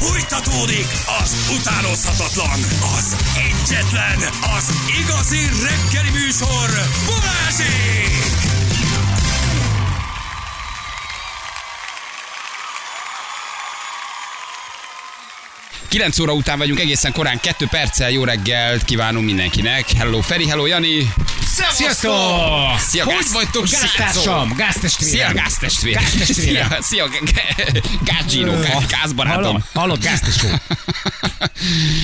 Fújtatódik az utánozhatatlan, az egyetlen, az igazi reggeli műsor, Balázsék! 9 óra után vagyunk egészen korán, 2 perccel jó reggelt kívánunk mindenkinek. Hello Feri, hello Jani. Sziasztok! Szia, Hogy gáz- vagytok, gáztársam? Gáztestvérem. Szia, gáztestvér. Gáztestvérem. Szia, szia gázsínó, gázbarátom. Hallod, gáztesó.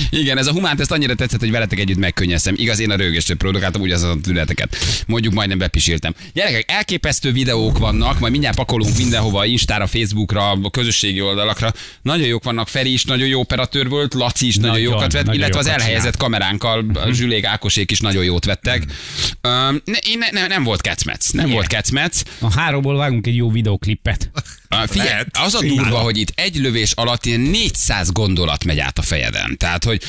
Igen, ez a humánt ezt annyira tetszett, hogy veletek együtt megkönnyeztem. Igaz, én a rögöstől produkáltam úgy a tüneteket. Mondjuk majdnem bepisíltem. Gyerekek, elképesztő videók vannak, majd mindjárt pakolunk mindenhova, Instára, Facebookra, a közösségi oldalakra. Nagyon jók vannak, Feri is nagyon jó operatőr volt, Laci is nagyon, Nagyon, jókat vett, nagyon illetve az jókat elhelyezett kameránkkal, a Zsülék Ákosék is nagyon jót vettek. Öm, ne, ne, ne, nem volt kecmec, nem Igen. volt kecmec. A háromból vágunk egy jó videoklippet. Uh, Figyelj, Lehet. az a durva, hogy itt egy lövés alatt ilyen 400 gondolat megy át a fejeden. Tehát, hogy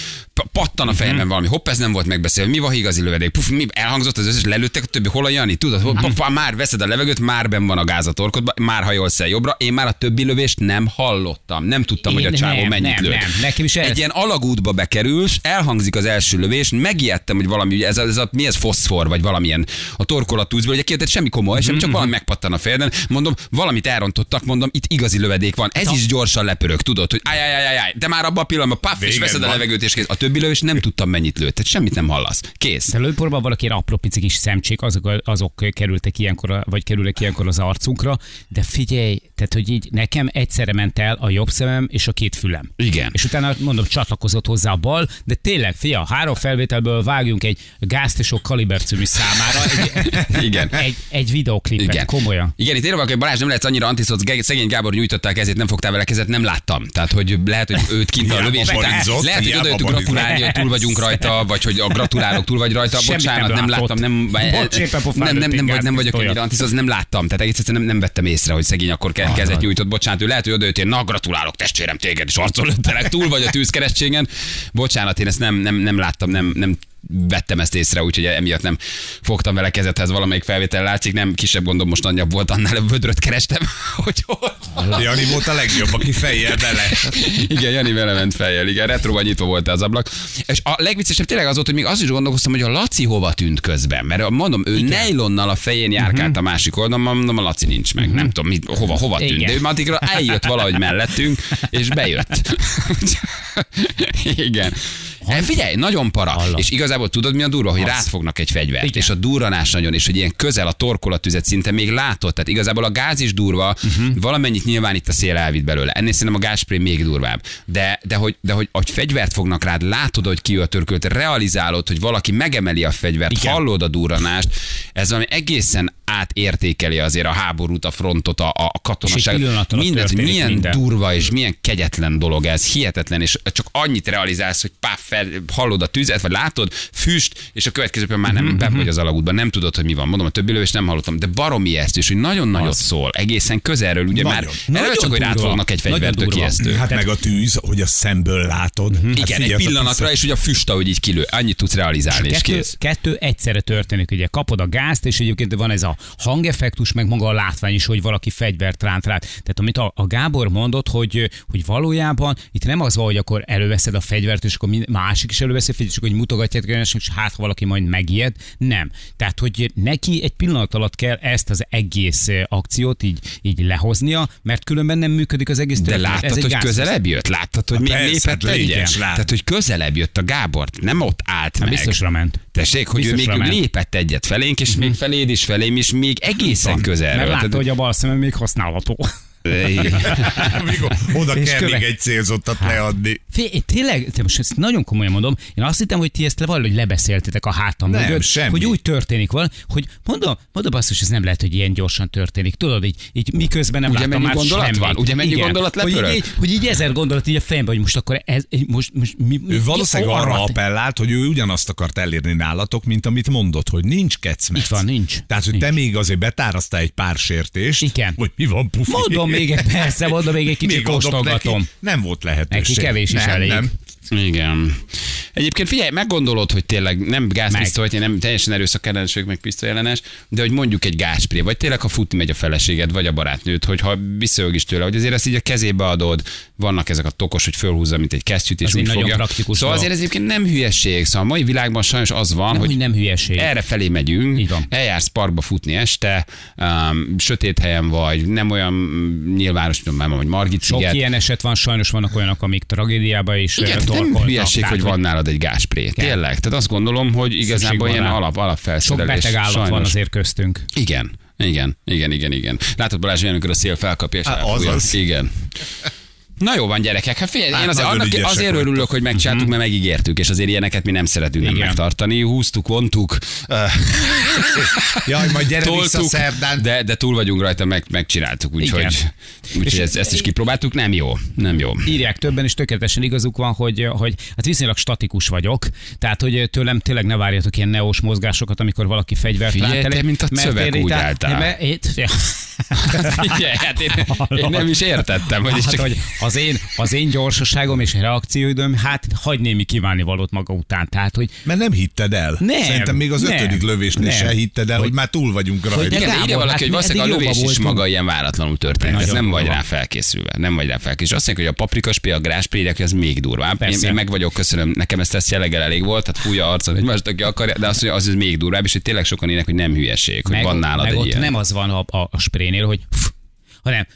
pattan a fejemben valami, hopp, ez nem volt megbeszélve, mi van, igazi lövedék, puf, mi elhangzott az összes, lelőttek a többi, hol a Jani, tudod, hol, pa, pa, már veszed a levegőt, már ben van a gáz a torkodba, már hajolsz el jobbra, én már a többi lövést nem hallottam, nem tudtam, hogy a Én csávó nem, mennyit nem, lőtt. nem. Nekem is ez- Egy ilyen alagútba bekerülsz, elhangzik az első lövés, megijedtem, hogy valami, ugye ez a, ez a mi ez foszfor, vagy valamilyen a torkolatúzból, ugye kérdez, semmi komoly, semmi, csak valami megpattan a fejeden. Mondom, valamit elrontottak, mondom, itt igazi lövedék van. Ez is gyorsan lepörög, tudod, hogy áj, áj, áj, áj, de már abban a pillanatban, paff, és veszed a van. levegőt, és kész. A többi lövés nem tudtam mennyit lőtt, tehát semmit nem hallasz. Kész. De lőporban valaki apró pici kis szemcsék, azok, azok kerültek ilyenkor, a- vagy kerülnek ilyenkor az arcunkra, de figyelj, tehát hogy így nekem egyszerre ment el a jobb szemem és a két fülem. Igen. És utána mondom, csatlakozott hozzá a bal, de tényleg, fia, három felvételből vágjunk egy Gáztesó Kaliber című számára egy, Igen. egy, egy videoklipet, Igen. komolyan. Igen, itt írva, hogy Balázs nem lehet annyira antiszoc, Ge- szegény Gábor nyújtotta a kezét, nem fogtál vele kezet, nem láttam. Tehát, hogy lehet, hogy őt kint a lövés után. Lehet, hogy oda gratulálni, hogy túl vagyunk rajta, vagy hogy a gratulálok túl vagy rajta. Semmit Bocsánat, nem láttam, nem, nem, nem, nem, vagy, nem vagyok ennyire antiszoc, nem láttam. Tehát egész egyszerűen nem, nem vettem észre, hogy szegény akkor ke- kezet nyújtott. Bocsánat, ő lehet, hogy oda jött, én, na gratulálok testvérem téged, és arcol túl vagy a tűzkeresztségen. Bocsánat, én ezt nem, nem, nem láttam, nem, nem vettem ezt észre, úgyhogy emiatt nem fogtam vele kezethez valamelyik felvétel látszik, nem kisebb gondom most nagyobb volt, annál a vödröt kerestem, hogy hol. Jani volt a legjobb, aki fejjel bele. Igen, Jani vele ment fejjel, igen, retroban nyitva volt az ablak. És a legviccesebb tényleg az volt, hogy még az is gondolkoztam, hogy a Laci hova tűnt közben. Mert mondom, ő nejlonnal a fején járkált a másik oldalon, mondom, a Laci nincs meg. Nem tudom, mit, hova, hova tűnt. Igen. De ő már eljött valahogy mellettünk, és bejött. igen. E, figyelj, nagyon para. Hallom. És igazából tudod, mi a durva, hogy rád fognak egy fegyvert. Igen. És a durranás nagyon, és hogy ilyen közel a torkolatüzet szinte még látod. Tehát igazából a gáz is durva, uh-huh. valamennyit nyilván itt a szél elvitt belőle. Ennél szerintem a gázspré még durvább. De, de, hogy, de hogy, hogy fegyvert fognak rád, látod, hogy ki a törkölt, realizálod, hogy valaki megemeli a fegyvert, Igen. hallod a durranást, ez valami egészen átértékeli azért a háborút, a frontot, a, a katonaságot. Mindent, hogy milyen minden. durva és milyen kegyetlen dolog ez, hihetetlen, és csak annyit realizálsz, hogy pá, fel, hallod a tüzet, vagy látod, füst, és a következő pillanatban már Mhm, nem ben vagy az alagútban, nem tudod, hogy mi van. Mondom, a többi lövést nem hallottam, de baromi ezt is, hogy nagyon nagyot szól, egészen közelről, ugye Nagyon. már Nagyon eleve csak, hogy rád durva. fognak egy fegyvert, tök ijesztő. Hát meg a tűz, hogy a szemből látod. Hát Mhm. Igen, figyelj, egy pillanatra, és ugye a füst, ahogy így kilő, annyit tudsz realizálni, és kettő, kész. kettő egyszerre történik, ugye kapod a gázt, és egyébként van ez a hangeffektus, meg maga a látvány is, hogy valaki fegyvert ránt rád. Tehát amit a, a Gábor mondott, hogy, hogy valójában itt nem az van, hogy akkor előveszed a fegyvert, és akkor mind- másik is előveszi a fegyvert, és akkor hogy mutogatják, és hát ha valaki majd megijed. Nem. Tehát, hogy neki egy pillanat alatt kell ezt az egész akciót így, így lehoznia, mert különben nem működik az egész De történet. láttad, Ez hogy gáz- közelebb jött? Láttad, hogy még lépett egyet? Tehát, hogy közelebb jött a Gábor, nem ott állt Hát meg. biztosra ment. Tessék, hogy ő Biztosra még ment. lépett egyet felénk, és még feléd is felém, és még egészen közelről. Mert látta, Tehát- hogy a bal szemem még használható. Amikor oda kell még egy célzottat leadni. Fé, én tényleg, te most ezt nagyon komolyan mondom, én azt hittem, hogy ti ezt le valahogy lebeszéltétek a hátam Nem, mögött, semmi. hogy úgy történik val, hogy mondom, mondom azt, hogy ez nem lehet, hogy ilyen gyorsan történik. Tudod, így, így miközben nem Ugye láttam már gondolat semmit. van? Ugye mennyi Igen. gondolat hogy lepörög? így, hogy így ezer gondolat így a fejemben, hogy most akkor ez, most, most mi, mi, Ő valószínűleg mi- arra appellált, hogy ő ugyanazt akart elérni nálatok, mint amit mondott, hogy nincs kecmec. Itt van, nincs. Tehát, hogy te Nincs. még azért betárasztál egy pár sértést. Igen. Hogy mi van, pufi? Mondom még egy persze, mondom még egy kicsit Még kóstolgatom. Nem volt lehetőség. Neki kevés is nem, elég. Nem. Igen. Egyébként figyelj, meggondolod, hogy tényleg nem gázpisztoly, vagy nem teljesen erőszak ellenes, meg pisztolyellenes, de hogy mondjuk egy gázspré, vagy tényleg ha futni megy a feleséged, vagy a barátnőt, hogyha visszaög is tőle, hogy azért ezt így a kezébe adod, vannak ezek a tokos, hogy fölhúzza, mint egy kesztyűt, és Az egy úgy fogja. praktikus Szóval azért ez egyébként nem hülyeség. Szóval a mai világban sajnos az van, Nem, hogy hogy nem hülyeség. erre felé megyünk, Így van. eljársz parkba futni este, um, sötét helyen vagy, nem olyan mm, nyilvános, tudom már, hogy Margit Sok sziget. ilyen eset van, sajnos vannak olyanok, amik tragédiába is Igen, nem hülyeség, Tehát, hogy van nálad egy gázspré. Tényleg. Tehát azt gondolom, hogy igazából ilyen alap, Sok alapfelszerelés. beteg állat sajnos. van azért köztünk. Igen. Igen, igen, igen, igen. Látod Balázs, milyen, amikor a szél felkapja, és azaz. Igen. Na jó van, gyerekek. Hát figyelj, Hát én azért, annak, azért örülök, hogy megcsináltuk, mert megígértük, és azért ilyeneket mi nem szeretünk nem Igen. megtartani. Húztuk, vontuk, Jaj, majd gyere vissza toltuk, szerdán. de, de túl vagyunk rajta, meg, megcsináltuk, úgyhogy, És- ezt, ezt is kipróbáltuk. Nem jó, nem jó. Írják többen, és tökéletesen igazuk van, hogy, hogy hát viszonylag statikus vagyok, tehát hogy tőlem tényleg ne várjatok ilyen neós mozgásokat, amikor valaki fegyvert Figyelj, te, mint a mert szöveg én úgy álltál. mert ja. Figyelj, hát én, én, nem is értettem, hogy ez Hát, csak... hogy az én, az én gyorsaságom és reakcióidőm, hát hagy némi kívánni valót maga után. Tehát, hogy Mert nem hitted el. Nem, Szerintem még az nem, ötödik lövésnél nem. se hitted el, hogy, Hogy- már túl vagyunk rajta. de Igen, írja valaki, hát hogy valószínűleg a lövés is voltunk. maga ilyen váratlanul történt. Ez nem vagy rá felkészülve. Nem vagy rá felkészülve. Azt mondják, hogy a paprikaspé, a gráspré, az még durvább. Én, én, meg vagyok, köszönöm, nekem ezt tesz jelleggel elég volt, tehát fújja arcon egymást, aki akarja, de azt mondja, az, az még durvább, és hogy tényleg sokan ének, hogy nem hülyeség, hogy meg, van nálad meg egy ott ilyen. nem az van a, a, a sprénél, hogy hanem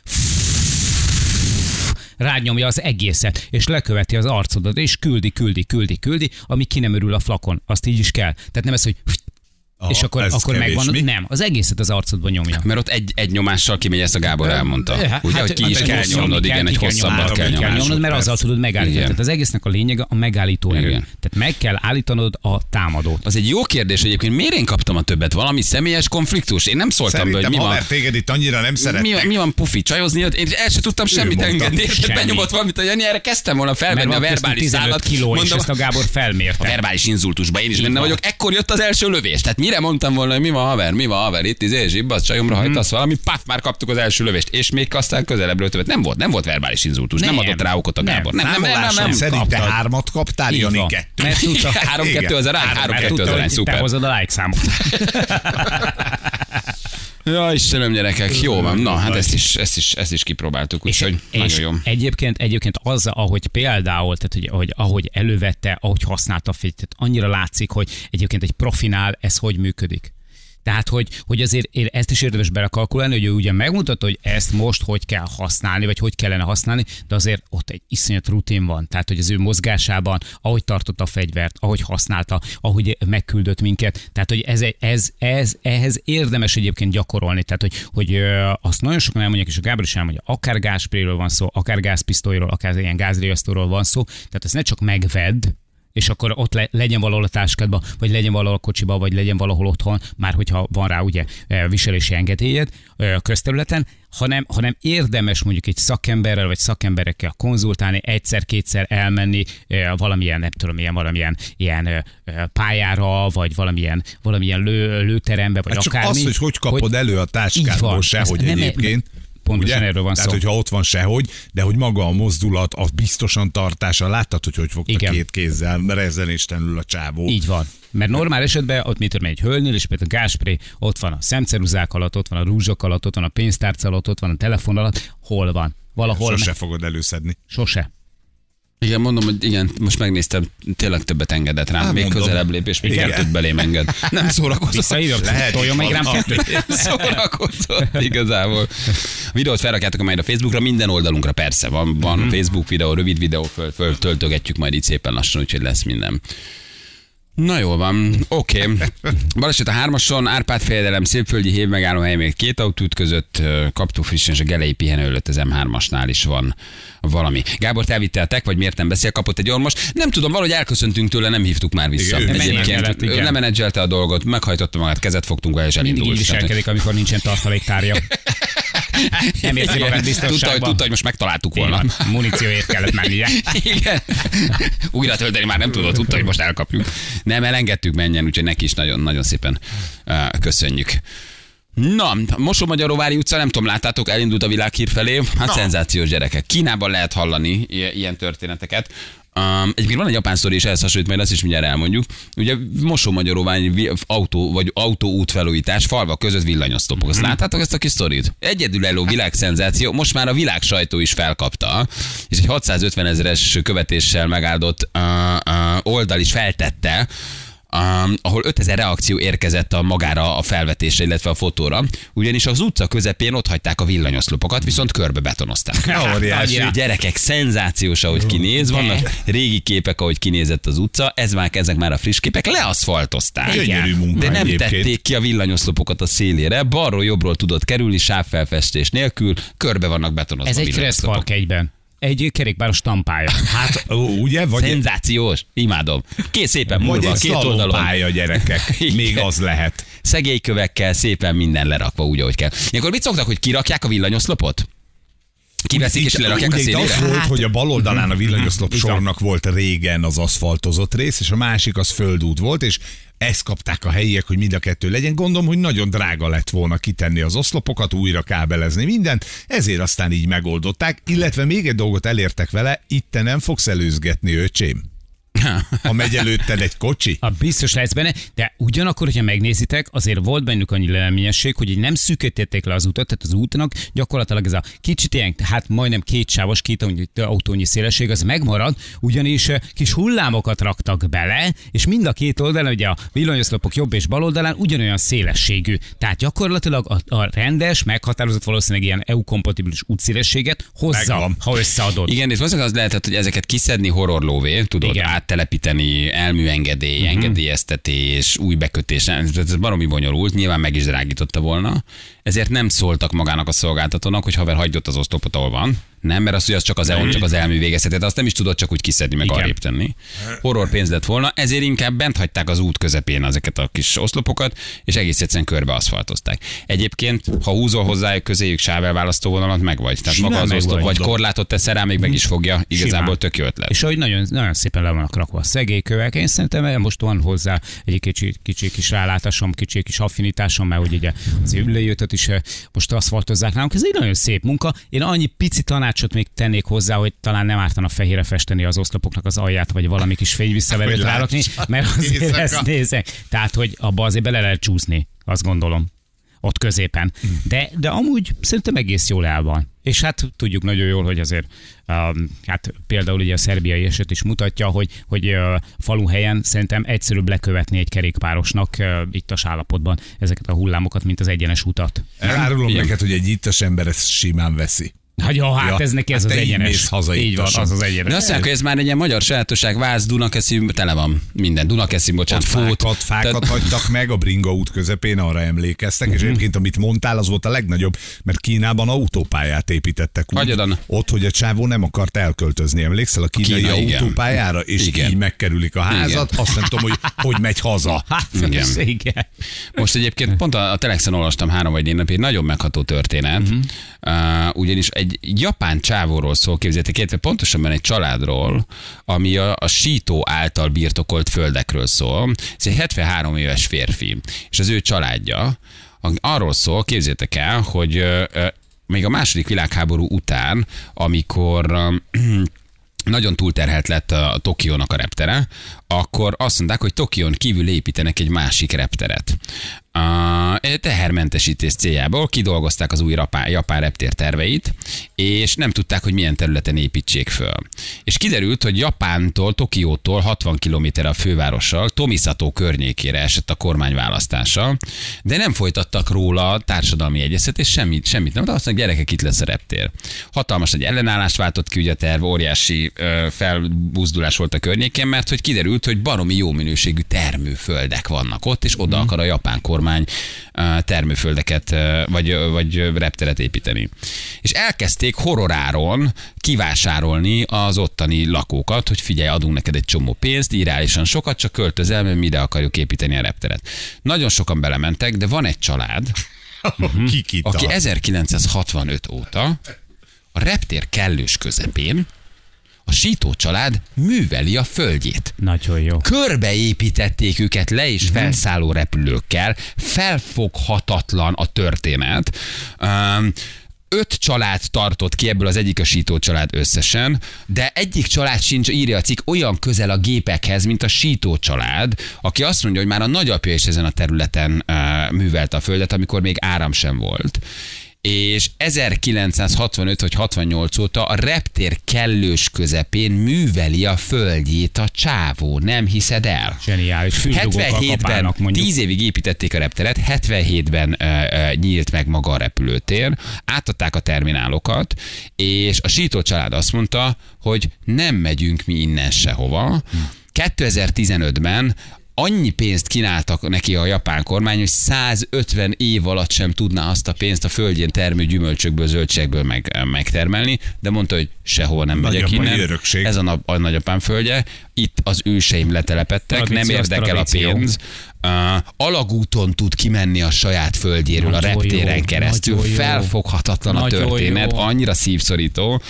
rányomja az egészet, és leköveti az arcodat, és küldi, küldi, küldi, küldi, ami ki nem örül a flakon. Azt így is kell. Tehát nem ez, hogy Aha, és akkor, akkor kevés, megvan. mi? Nem, az egészet az arcodba nyomja. Mert ott egy, egy nyomással kimegy, ezt a Gábor elmondta. Hát, Ugye, hogy ki is hát kell hosszabban nyomnod, kell, igen, egy kell hosszabbat kell kell nyomnod. nyomnod, mert azzal tudod megállítani. Igen. Tehát az egésznek a lényege a megállító erő. Tehát meg kell állítanod a támadót. Az egy jó kérdés egyébként, miért én kaptam a többet? Valami személyes konfliktus? Én nem szóltam be, hogy Szerintem mi van. téged itt annyira nem Mi, szeretnek. mi van pufi, csajozni? Én el sem tudtam semmit engedni. Benyomott valamit a Jani, erre kezdtem volna Mert felvenni a verbális 15 szállat. Mondom, ezt a Gábor a felmérte. verbális inzultusba én is benne vagyok. Ekkor jött az első lövés. Tehát mire mondtam volna, hogy mi van haver, mi van haver, itt izé, zsibbasz, csajomra hajtasz valami, paf, már kaptuk az első lövést, és még aztán közelebbről többet. Nem volt, nem volt verbális inzultus, nem, Nem. adott rá okot a. Gábor. Nem, nem, nem, nem, nem. szerint te kaptad. hármat kaptál, Jani kettő. Mert tudta, Három Igen. kettő az arány, három mert kettő az arány, hogy te szuper. hozod a like számot. Ja, Istenem, gyerekek, jó van. Na, hát ezt is, ezt is, ezt is kipróbáltuk, úgyhogy nagyon jó. Egyébként, egyébként az, ahogy például, tehát hogy, hogy ahogy elővette, ahogy használta a annyira látszik, hogy egyébként egy profinál ez hogy működik. Tehát, hogy, hogy azért én ezt is érdemes belekalkulálni, hogy ő ugye megmutatta, hogy ezt most hogy kell használni, vagy hogy kellene használni, de azért ott egy iszonyat rutin van. Tehát, hogy az ő mozgásában, ahogy tartotta a fegyvert, ahogy használta, ahogy megküldött minket. Tehát, hogy ez, ez, ez, ehhez érdemes egyébként gyakorolni. Tehát, hogy, hogy azt nagyon sokan elmondják, és a Gábor is elmondja, akár gázspréről van szó, akár gázpisztolyról, akár ilyen gázriasztóról van szó. Tehát ezt ne csak megvedd, és akkor ott le, legyen valahol a táskádban, vagy legyen valahol a kocsiba, vagy legyen valahol otthon, már hogyha van rá ugye eh, viselési engedélyed eh, közterületen, hanem, hanem érdemes mondjuk egy szakemberrel, vagy szakemberekkel konzultálni, egyszer-kétszer elmenni eh, valamilyen, nem tudom, ilyen, valamilyen ilyen pályára, vagy valamilyen, valamilyen lő, lőterembe, vagy Hát csak akármi. az, hogy hogy kapod elő a táskádból Ez sehogy nem- egyébként. Pontosan ugye? erről van Tehát, szó. hogyha ott van sehogy, de hogy maga a mozdulat, a biztosan tartása, láttad, hogy hogy fogta Igen. két kézzel, rezenéstenül a csávó. Így van. Mert normál esetben ott mit tudom, egy hölgynél, és például gáspré, ott van a szemceruzák alatt, ott van a rúzsok alatt, ott van a pénztárca alatt, ott van a telefon alatt, hol van? Valahol Sose me- fogod előszedni. Sose. Igen, mondom, hogy igen, most megnéztem, tényleg többet engedett rám. Hát még mondom. közelebb lép, és még Igen. kettőt belém enged. Nem. Visszahívjam, Lehet toljon még rám szórakozott igazából. A videót felrakjátok majd a Facebookra, minden oldalunkra persze van, van Mhm. Facebook videó, rövid videó, föl, föl, töltögetjük majd itt szépen lassan, úgyhogy lesz minden. Na jól van, oké. Okay. Baleset a hármason, Árpád fejedelem, Szépföldi hév megálló hely még két autót között, kaptuk frissen, és a Gelei pihenő előtt az M3-asnál is van valami. Gábor, te a tek, vagy miért nem beszél, kapott egy ormos. Nem tudom, valahogy elköszöntünk tőle, nem hívtuk már vissza. Igen, Egyébként ő lemenedzselte a dolgot, meghajtotta magát, kezet fogtunk vele, és Mindig elindult. így Tehát- viselkedik, amikor nincsen tartaléktárja. Nem érzi magát tudta, hogy, tudta, hogy most megtaláltuk volna. Munícióért kellett mennie. Igen. Újra tölteni már nem tudod, tudta, hogy most elkapjuk. Nem, elengedtük menjen, úgyhogy neki is nagyon-nagyon szépen uh, köszönjük. Na, Mosó-Magyaróvári utca, nem tudom, láttátok, elindult a világhír felé. Hát Na. szenzációs gyerekek. Kínában lehet hallani ilyen történeteket. Um, egyébként van egy japán sztori, és ehhez hasonlít, majd azt is mindjárt elmondjuk. Ugye Mosó-Magyaróvári vi- autó, vagy autóút felújítás, falvak között villanyosztopok. Azt láttátok ezt a kis sztorit? Egyedülálló világszenzáció, most már a világ sajtó is felkapta, és egy 650 ezeres követéssel megáldott uh, uh, oldal is feltette, um, ahol 5000 reakció érkezett a magára a felvetésre, illetve a fotóra, ugyanis az utca közepén ott hagyták a villanyoszlopokat, viszont körbe betonozták. Óriási. Annyira. Gyerekek, szenzációs, ahogy kinéz, vannak régi képek, ahogy kinézett az utca, ez már, ezek már a friss képek, leaszfaltozták. Gyönyörű munka De nem egyébként. tették ki a villanyoszlopokat a szélére, balról jobbról tudott kerülni sávfelfestés nélkül, körbe vannak betonozva Ez a egy. Park egyben. Egy kerékpáros tampája. Hát, ó, ugye? Vagy, Szenzációs, imádom. Kész szépen múlva, egy két oldalon. szalompálya, gyerekek. Még az lehet. szegélykövekkel szépen minden lerakva úgy, ahogy kell. Ilyenkor mit szoktak, hogy kirakják a villanyoszlopot? Kiveszik és lerakják a szélére? az volt, Hát- hogy a bal oldalán a villanyoszlop Igen. sornak volt régen az aszfaltozott rész, és a másik az földút volt, és ezt kapták a helyiek, hogy mind a kettő legyen. Gondolom, hogy nagyon drága lett volna kitenni az oszlopokat, újra kábelezni mindent, ezért aztán így megoldották, illetve még egy dolgot elértek vele, itt te nem fogsz előzgetni, öcsém. Ha megy előtted egy kocsi. A biztos lesz benne, de ugyanakkor, hogyha megnézitek, azért volt bennük annyi leleményesség, hogy így nem szűkítették le az utat, tehát az útnak gyakorlatilag ez a kicsit ilyen, hát majdnem kétsávos, két autónyi- autónyi szélesség, az megmarad, ugyanis eh, kis hullámokat raktak bele, és mind a két oldalon, ugye a villanyoszlopok jobb és bal oldalán ugyanolyan szélességű. Tehát gyakorlatilag a, a rendes, meghatározott valószínűleg ilyen EU-kompatibilis útszélességet hozza, Megvan. ha összeadod. Igen, és valószínűleg az lehetett, hogy ezeket kiszedni horrorlóvé, tudod, Igen. Igen. Áttelepíteni, elműengedély, uh-huh. engedélyeztetés, új bekötés, ez baromi bonyolult, nyilván meg is drágította volna, ezért nem szóltak magának a szolgáltatónak, hogy haver hagyott az oszlopot, ahol van. Nem, mert az, hogy az csak az EON, csak az elmű végezheti, de azt nem is tudod csak úgy kiszedni, meg Igen. arrébb tenni. Horror pénz lett volna, ezért inkább bent hagyták az út közepén ezeket a kis oszlopokat, és egész egyszerűen körbe aszfaltozták. Egyébként, ha húzol hozzájuk közéjük sávelválasztó vonalat, meg vagy. Tehát Simán maga az oszlop, vagy. vagy korlátot teszel rá, még meg is fogja. Igazából Simán. tök jó ötlet. És ahogy nagyon, nagyon szépen le vannak rakva a szegélykövek, én szerintem most van hozzá egy kicsi, kicsi kis rálátásom, kicsi kis affinitásom, mert hogy ugye az ülőjötöt is eh, most aszfaltozzák nálunk. Ez egy nagyon szép munka. Én annyi pici tanácsot még tennék hozzá, hogy talán nem ártana fehére festeni az oszlopoknak az alját, vagy valami kis fényvisszaverőt rárakni, mert azért éjszaka. ezt nézek. Tehát, hogy abba azért bele lehet csúszni, azt gondolom ott középen. De, de amúgy szerintem egész jól el van. És hát tudjuk nagyon jól, hogy azért um, hát például ugye a szerbiai eset is mutatja, hogy, hogy uh, falu helyen szerintem egyszerűbb lekövetni egy kerékpárosnak uh, ittas állapotban ezeket a hullámokat, mint az egyenes utat. Elárulom neked, hogy egy ittas ember ezt simán veszi. Hát jó, hát Ja, ez neki ez hát az te egyenes. haza így van, az az egyenes. De azt mondják, hogy ez már egy ilyen magyar sajátosság, Váz, Dunakeszi, tele van minden. Dunakeszi, bocsánat, Ott fót. fákat, fákat hagytak meg a Bringa út közepén, arra emlékeztek, Mhm. és egyébként amit mondtál, az volt a legnagyobb, mert Kínában autópályát építettek úgy, ott, hogy a csávó nem akart elköltözni. Emlékszel a kínai Kína, igen. autópályára, és Igen. így megkerülik a házat, Igen. azt nem tudom, hogy hogy megy haza. Hát, Igen. igen. Most egyébként pont a, a Telexen olvastam három vagy négy napig, egy nagyon megható történet, Mhm. uh-huh. uh, ugyanis egy japán csávóról szól, képzeljétek, illetve pontosabban egy családról, ami a, a sító által birtokolt földekről szól. Ez egy 73 éves férfi, és az ő családja arról szól, képzeljétek el, hogy még a második világháború után, amikor nagyon túlterhelt lett a Tokiónak a reptere, akkor azt mondták, hogy Tokión kívül építenek egy másik repteret. A tehermentesítés céljából kidolgozták az új rapá, japán reptér terveit, és nem tudták, hogy milyen területen építsék föl. És kiderült, hogy Japántól, Tokiótól 60 km a fővárossal, Tomisato környékére esett a kormány választása, de nem folytattak róla társadalmi egyeztetés, semmit, semmit nem. De azt mondják, gyerekek, itt lesz a reptér. Hatalmas nagy ellenállást váltott ki, ugye a terv, óriási ö, felbuzdulás volt a környéken, mert hogy kiderült, hogy baromi jó minőségű termőföldek vannak ott, és oda akar a japán kormány ö, termőföldeket, vagy, vagy repteret építeni. És elkezdték horroráron kivásárolni az ottani lakókat, hogy figyelj, adunk neked egy csomó pénzt, irreálisan sokat, csak költözel, mert mi ide akarjuk építeni a repteret. Nagyon sokan belementek, de van egy család, Kikita. aki 1965 óta a reptér kellős közepén a sító család műveli a földjét. Nagyon jó. Körbeépítették őket le és felszálló repülőkkel, felfoghatatlan a történet. Um, öt család tartott ki, ebből az egyik a sító család összesen, de egyik család sincs, írja a cikk, olyan közel a gépekhez, mint a sító család, aki azt mondja, hogy már a nagyapja is ezen a területen uh, művelte a földet, amikor még áram sem volt és 1965 vagy 68 óta a reptér kellős közepén műveli a földjét a csávó, nem hiszed el? Zseniális. Füstdugókkal 77-ben, kapálnak mondjuk. 10 évig építették a repteret, 77-ben ö, ö, nyílt meg maga a repülőtér, átadták a terminálokat, és a sító család azt mondta, hogy nem megyünk mi innen sehova. 2015-ben annyi pénzt kínáltak neki a japán kormány, hogy 150 év alatt sem tudná azt a pénzt a földjén termő gyümölcsökből, zöldségből meg, megtermelni, de mondta, hogy sehova nem megyek innen. örökség. Ez a, nap, a nagyapám földje. Itt az őseim letelepettek, Tradíció, nem érdekel a pénz. Uh, alagúton tud kimenni a saját földjéről Nagyon a reptéren jó, keresztül. nagyon. Felfoghatatlan a történet, jó. annyira szívszorító.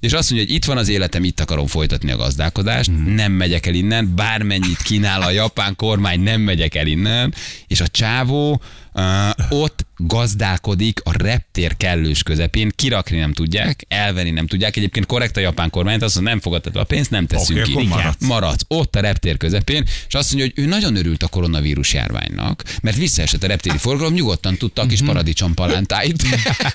És azt mondja, hogy itt van az életem, itt akarom folytatni a gazdálkodást, Hmm. nem megyek el innen, bármennyit kínál a japán kormány, nem megyek el innen. És a csávó uh, ott gazdálkodik a reptér kellős közepén, kirakni nem tudják, elvenni nem tudják. Egyébként korrekt a japán kormány, azt mondja, nem fogadtad a pénzt, nem teszünk Oké, ki. maradsz. maradsz ott a reptér közepén, és azt mondja, hogy ő nagyon örült a koronavírus járványnak, mert visszaesett a reptéri forgalom, nyugodtan tudta a kis paradicsom palántáit.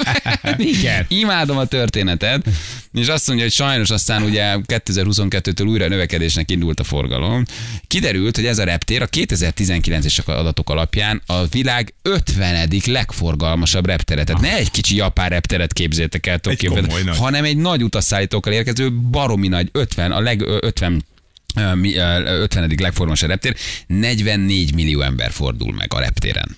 Igen. Imádom a történetet, és azt mondja, hogy sajnos aztán ugye 2022-től újra növekedésnek indult a forgalom. Kiderült, hogy ez a reptér a 2019-es adatok alapján a világ 50. legforgalmasabb reptere. Tehát ne egy kicsi japán repteret képzétek el, Egy komoly nagy. hanem egy nagy utasszállítókkal érkező baromi nagy 50, a leg ö, 50 ö, mi- ö, 50. legforgalmasabb reptér, 44 millió ember fordul meg a reptéren.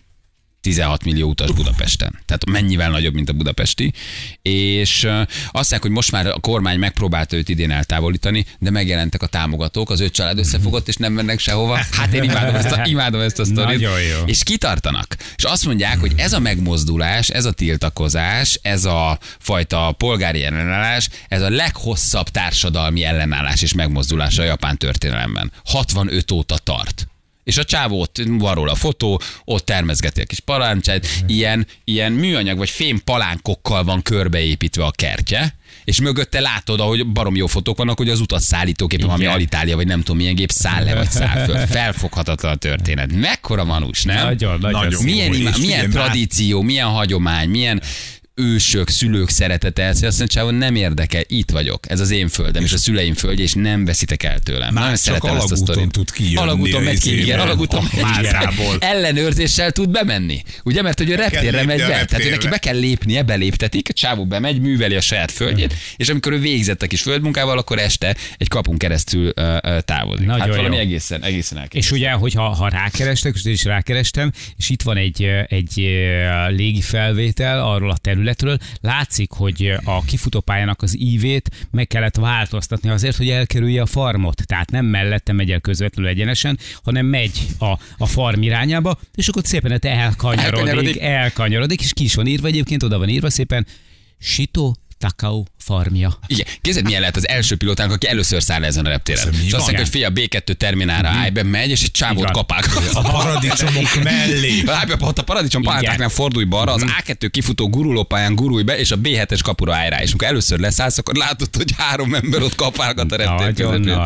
16 millió utas Budapesten. Tehát mennyivel nagyobb, mint a budapesti. És azt mondják, hogy most már a kormány megpróbálta őt idén eltávolítani, de megjelentek a támogatók, az öt család összefogott, és nem mennek sehova. Hát én imádom ezt a, imádom ezt a sztorit. Jó. És kitartanak. És azt mondják, hogy ez a megmozdulás, ez a tiltakozás, ez a fajta polgári ellenállás, ez a leghosszabb társadalmi ellenállás és megmozdulás a japán történelemben. 65 óta tart. És a csávó ott van róla a fotó, ott termezgeti a kis paláncsát, ilyen, ilyen műanyag vagy fém palánkokkal van körbeépítve a kertje, és mögötte látod, ahogy barom jó fotók vannak, hogy az utat szállítók éppen valami Igen. Alitália, vagy nem tudom milyen gép száll le, vagy száll föl. Felfoghatatlan a történet. Mekkora manus, nem? Nagyon, nagyon. Nagyon. milyen, figyelj, milyen tradíció, milyen hagyomány, milyen ősök, szülők szeretete, ez, azt mondja, hogy nem érdekel, itt vagyok, ez az én földem, és a szüleim földje, és nem veszitek el tőlem. Már csak szeretem ezt a alagúton sztorit. tud kijönni Alagúton megy ki, igen, alagúton megy. Ellenőrzéssel tud bemenni. Ugye, mert hogy a reptérre megy be. Tehát ő neki be kell lépnie, beléptetik, a csávó bemegy, műveli a saját földjét, és amikor ő végzett a kis földmunkával, akkor este egy kapun keresztül távozik. Nagyon hát valami jó. egészen, egészen elképesztő. És ugye, hogyha ha rákerestek, és én is rákerestem, és itt van egy, egy légi felvétel arról a területről, látszik, hogy a kifutópályának az ívét meg kellett változtatni azért, hogy elkerülje a farmot. Tehát nem mellette megy el közvetlenül egyenesen, hanem megy a, a farm irányába, és akkor szépen elkanyarodik, Elkanyarodik. elkanyarodik, és ki is van írva egyébként, oda van írva szépen, Sito Takao farmja. Igen, képzeld, milyen lehet az első pilótánk, aki először száll ezen a reptéren. Mi És azt mondja, hogy figyelj, a B2 terminálra állj be, megy, és egy csávót kapák. A paradicsomok mellé. Állj be, ott a paradicsom páltáknál fordulj balra, az A2 kifutó gurulópályán gurulj be, és a B7-es kapura állj rá. És amikor először leszállsz, akkor látod, hogy három ember ott kapálgat a reptér közepén.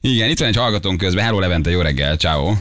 Igen, itt van egy hallgatónk közben. Hello Levente, jó reggel, ciao.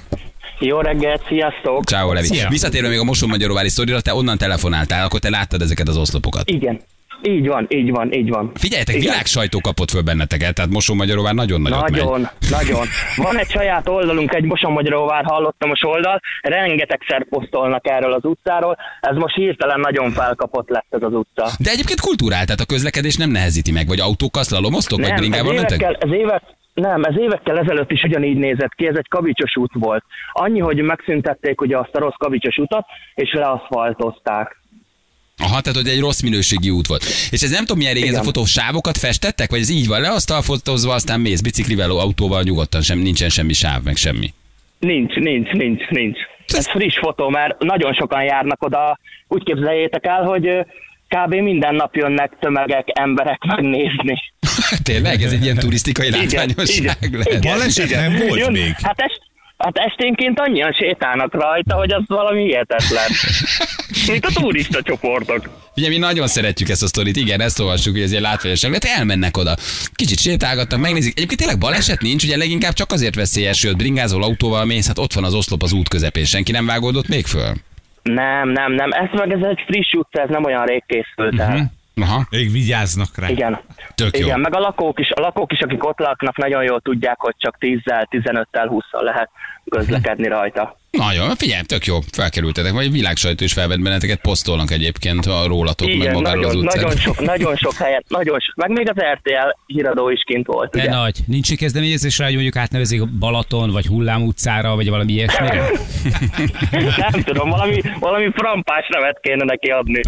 Jó reggelt, sziasztok! Ciao Levi. Szia. Visszatérve még a Mosonmagyaróvári sztorira, te onnan telefonáltál, akkor te láttad ezeket az oszlopokat. Igen, így van, így van, így van. Figyeljetek, Igen. világ sajtó kapott föl benneteket, tehát Mosonmagyaróvár nagyon nagyot megy. Nagyon, nagyon. Van egy saját oldalunk, egy Mosonmagyaróvár hallottam a oldal, rengetegszer posztolnak erről az utcáról, ez most hirtelen nagyon felkapott lett ez az utca. De egyébként kultúrál, tehát a közlekedés nem nehezíti meg, vagy autókkal szlalomoztok, vagy bringával mentek? ez évek, nem, ez évekkel ezelőtt is ugyanígy nézett ki, ez egy kavicsos út volt. Annyi, hogy megszüntették ugye azt a rossz kavicsos utat, és leaszfaltozták. Aha, tehát hogy egy rossz minőségi út volt. És ez nem tudom milyen régen ez a Igen. fotó sávokat festettek, vagy ez így van le, aztán fotózva, aztán mész biciklivel, autóval nyugodtan, sem, nincsen semmi sáv, meg semmi. Nincs, nincs, nincs, nincs. Ez friss fotó, mert nagyon sokan járnak oda. Úgy képzeljétek el, hogy kb. minden nap jönnek tömegek, emberek megnézni. Tényleg? Ez egy ilyen turisztikai látványosság igen. lehet. Baleset nem volt Jön- még. Hát, est, hát esténként annyian sétálnak rajta, hogy az valami hihetetlen. Mint a turista csoportok. Ugye mi nagyon szeretjük ezt a sztorit, igen, ezt olvassuk, hogy ez egy látványosság, lehet elmennek oda. Kicsit sétálgatnak, megnézik. Egyébként tényleg baleset nincs, ugye leginkább csak azért veszélyes, hogy bringázol autóval mész, hát ott van az oszlop az út közepén, senki nem vágódott még föl. Nem, nem, nem. Ez meg ez egy friss utca, ez nem olyan rég készült el. Aha, Még vigyáznak rá. Igen. Tök jó. Igen, meg a lakók is, a lakók is, akik ott laknak, nagyon jól tudják, hogy csak 10-zel, 15-tel, 20-szal lehet közlekedni rajta. Nagyon, figyelj, tök jó, felkerültetek, vagy világsajtó is felvett benneteket, posztolnak egyébként a rólatok, meg Igen, magáról az nagyon, utcán. nagyon, sok, nagyon sok helyet, nagyon sok. Meg még az RTL híradó is kint volt, De ugye? nagy. Nincs egy kezdeményezés rá, hogy mondjuk átnevezik Balaton, vagy Hullám utcára, vagy valami ilyesmire? Nem tudom, valami, valami frampás nevet kéne neki adni.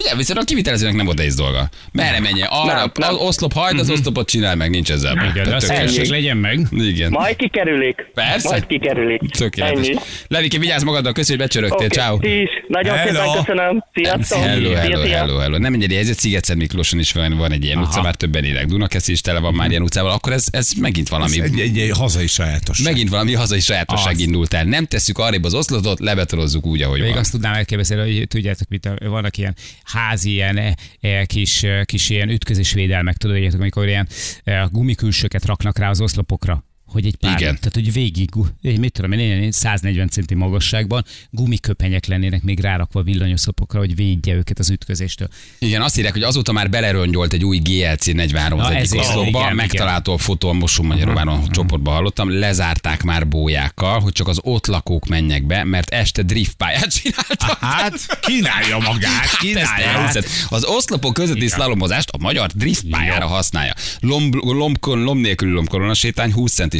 Ugye, viszont a kivitelezőnek nem volt ez dolga. Merre menjen? Arra, Nem, nem. az oszlop hajt, az oszlopot csinál meg, nincs ezzel. Igen, de az legyen meg. Igen. Majd kikerülik. Persze. Majd kikerülik. Tökéletes. Ennyi. Levike, vigyázz magadra, köszi, hogy becsörögtél, Oké, ciao. ti is. Nagyon Hello. szépen köszönöm. Sziasztok. Hello, hello, hello, hello. Nem egy helyzet, Sziget Miklóson is van, van egy ilyen Aha. utca, már többen élek. Dunakeszi is tele van már ilyen utcával, akkor ez, ez megint valami. Ez egy, egy, egy hazai sajátosság. Megint valami hazai sajátosság Az. indult el. Nem tesszük arrébb az oszlotot, lebetorozzuk úgy, ahogy Még van. azt tudnám elképzelni, hogy tudjátok, mit, vannak ilyen házi, ilyen e, kis, e, kis ilyen ütközésvédelmek, tudod, amikor ilyen e, gumikülsőket raknak rá az oszlopokra. Hogy egy pár, Igen. tehát hogy végig, én mit tudom, én ilyen 140 centi magasságban gumiköpenyek lennének még rárakva a villanyoszlopokra, hogy védje őket az ütközéstől. Igen, azt írják, hogy azóta már belerongyolt egy új GLC 43 az Na, egyik ezért, oszlopba, megtalálható a fotó a Mosó Magyaróváron csoportban hallottam, lezárták már bójákkal, hogy csak az ott lakók menjek be, mert este driftpályát csináltak. Hát, kínálja magát, Hát kínálja. elhiszed. Az oszlopok közötti szlalomozást a magyar driftpályára használja. Lomb, lomb, lomb nélküli lombkorona sétány,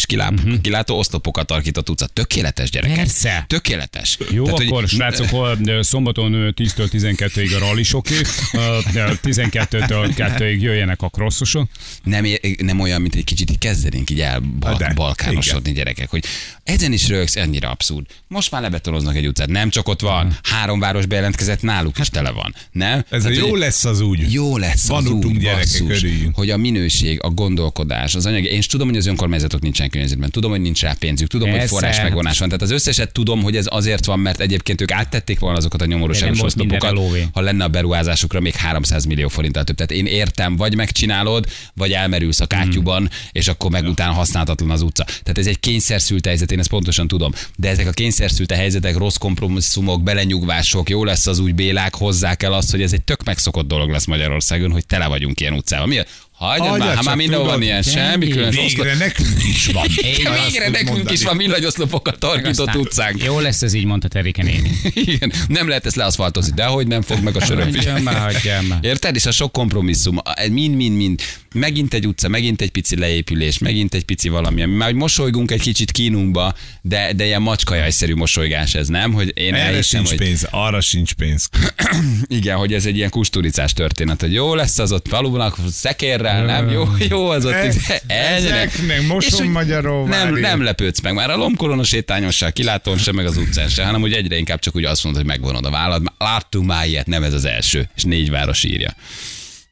20 centis kiláp, kilátó oszlopokat tarkított utca. Tökéletes gyerekek. Persze. Tökéletes. Jó, Tehát, hogy- akkor srácok, hol, szombaton ö, 10-től 12-ig a rallisoké, 12-től 2-ig jöjjenek a crossosok. nem, nem olyan, mint egy kicsit így kezdenénk így el bal, De, balkánosodni gyerekek, hogy ezen is rögsz, ennyire abszurd. Most már lebetonoznak egy utcát, nem csak ott van, három város bejelentkezett, náluk is tele van. Nem? Ez a Tehát, jó hogy- lesz az úgy. Jó lesz Van az úgy, gyerekek, basszus, hogy a minőség, a gondolkodás, az anyag. Én is tudom, hogy az önkormányzatok nincsen környezetben, tudom, hogy nincs rá pénzük, tudom, hogy Persze. forrás megvonás van. Tehát az összeset tudom, hogy ez azért van, mert egyébként ők áttették volna azokat a nyomorúságos oszlopokat, ha lenne a beruházásukra még 300 millió forinttal több. Tehát én értem, vagy megcsinálod, vagy elmerülsz a kátyúban, és akkor meg utána használhatatlan az utca. Tehát ez egy kényszerszült helyzet, én ezt pontosan tudom. De ezek a kényszerszült helyzetek, rossz kompromisszumok, belenyugvások, jó lesz az úgy bélák, hozzák el azt, hogy ez egy tök megszokott dolog lesz Magyarországon, hogy tele vagyunk ilyen utcával. Mi? Hagyjad már, ha már mindenhol van ilyen, semmi mi? külön. Végre nekünk is van. Igen, végre nekünk is van villanyoszlopokat tarkított utcánk. Jó lesz ez így, mondta Terike néni. Igen, nem lehet ezt leaszfaltozni, de hogy nem fog meg a söröm. Hagyjam már, hagyjam már. Érted? És a sok kompromisszum, mind-mind-mind. Megint egy utca, megint egy pici leépülés, megint egy pici valami. ami Már hogy mosolygunk egy kicsit kínunkba, de, de ilyen macskajajszerű mosolygás ez, nem? Hogy én Erre elhiszem, sincs hogy pénz, arra sincs pénz. igen, hogy ez egy ilyen kusturicás történet, hogy jó lesz az ott falunak szekérrel, nem? Jó, jó az ott. Ez- ezeknek Moson És hogy Magyaróvári. Nem, nem lepődsz meg már a lombkorona sétányon se, a kilátón se, meg az utcán se, hanem hogy egyre inkább csak úgy azt mondod, hogy megvonod a vállad. Láttunk már ilyet, nem ez az első, és négy város írja.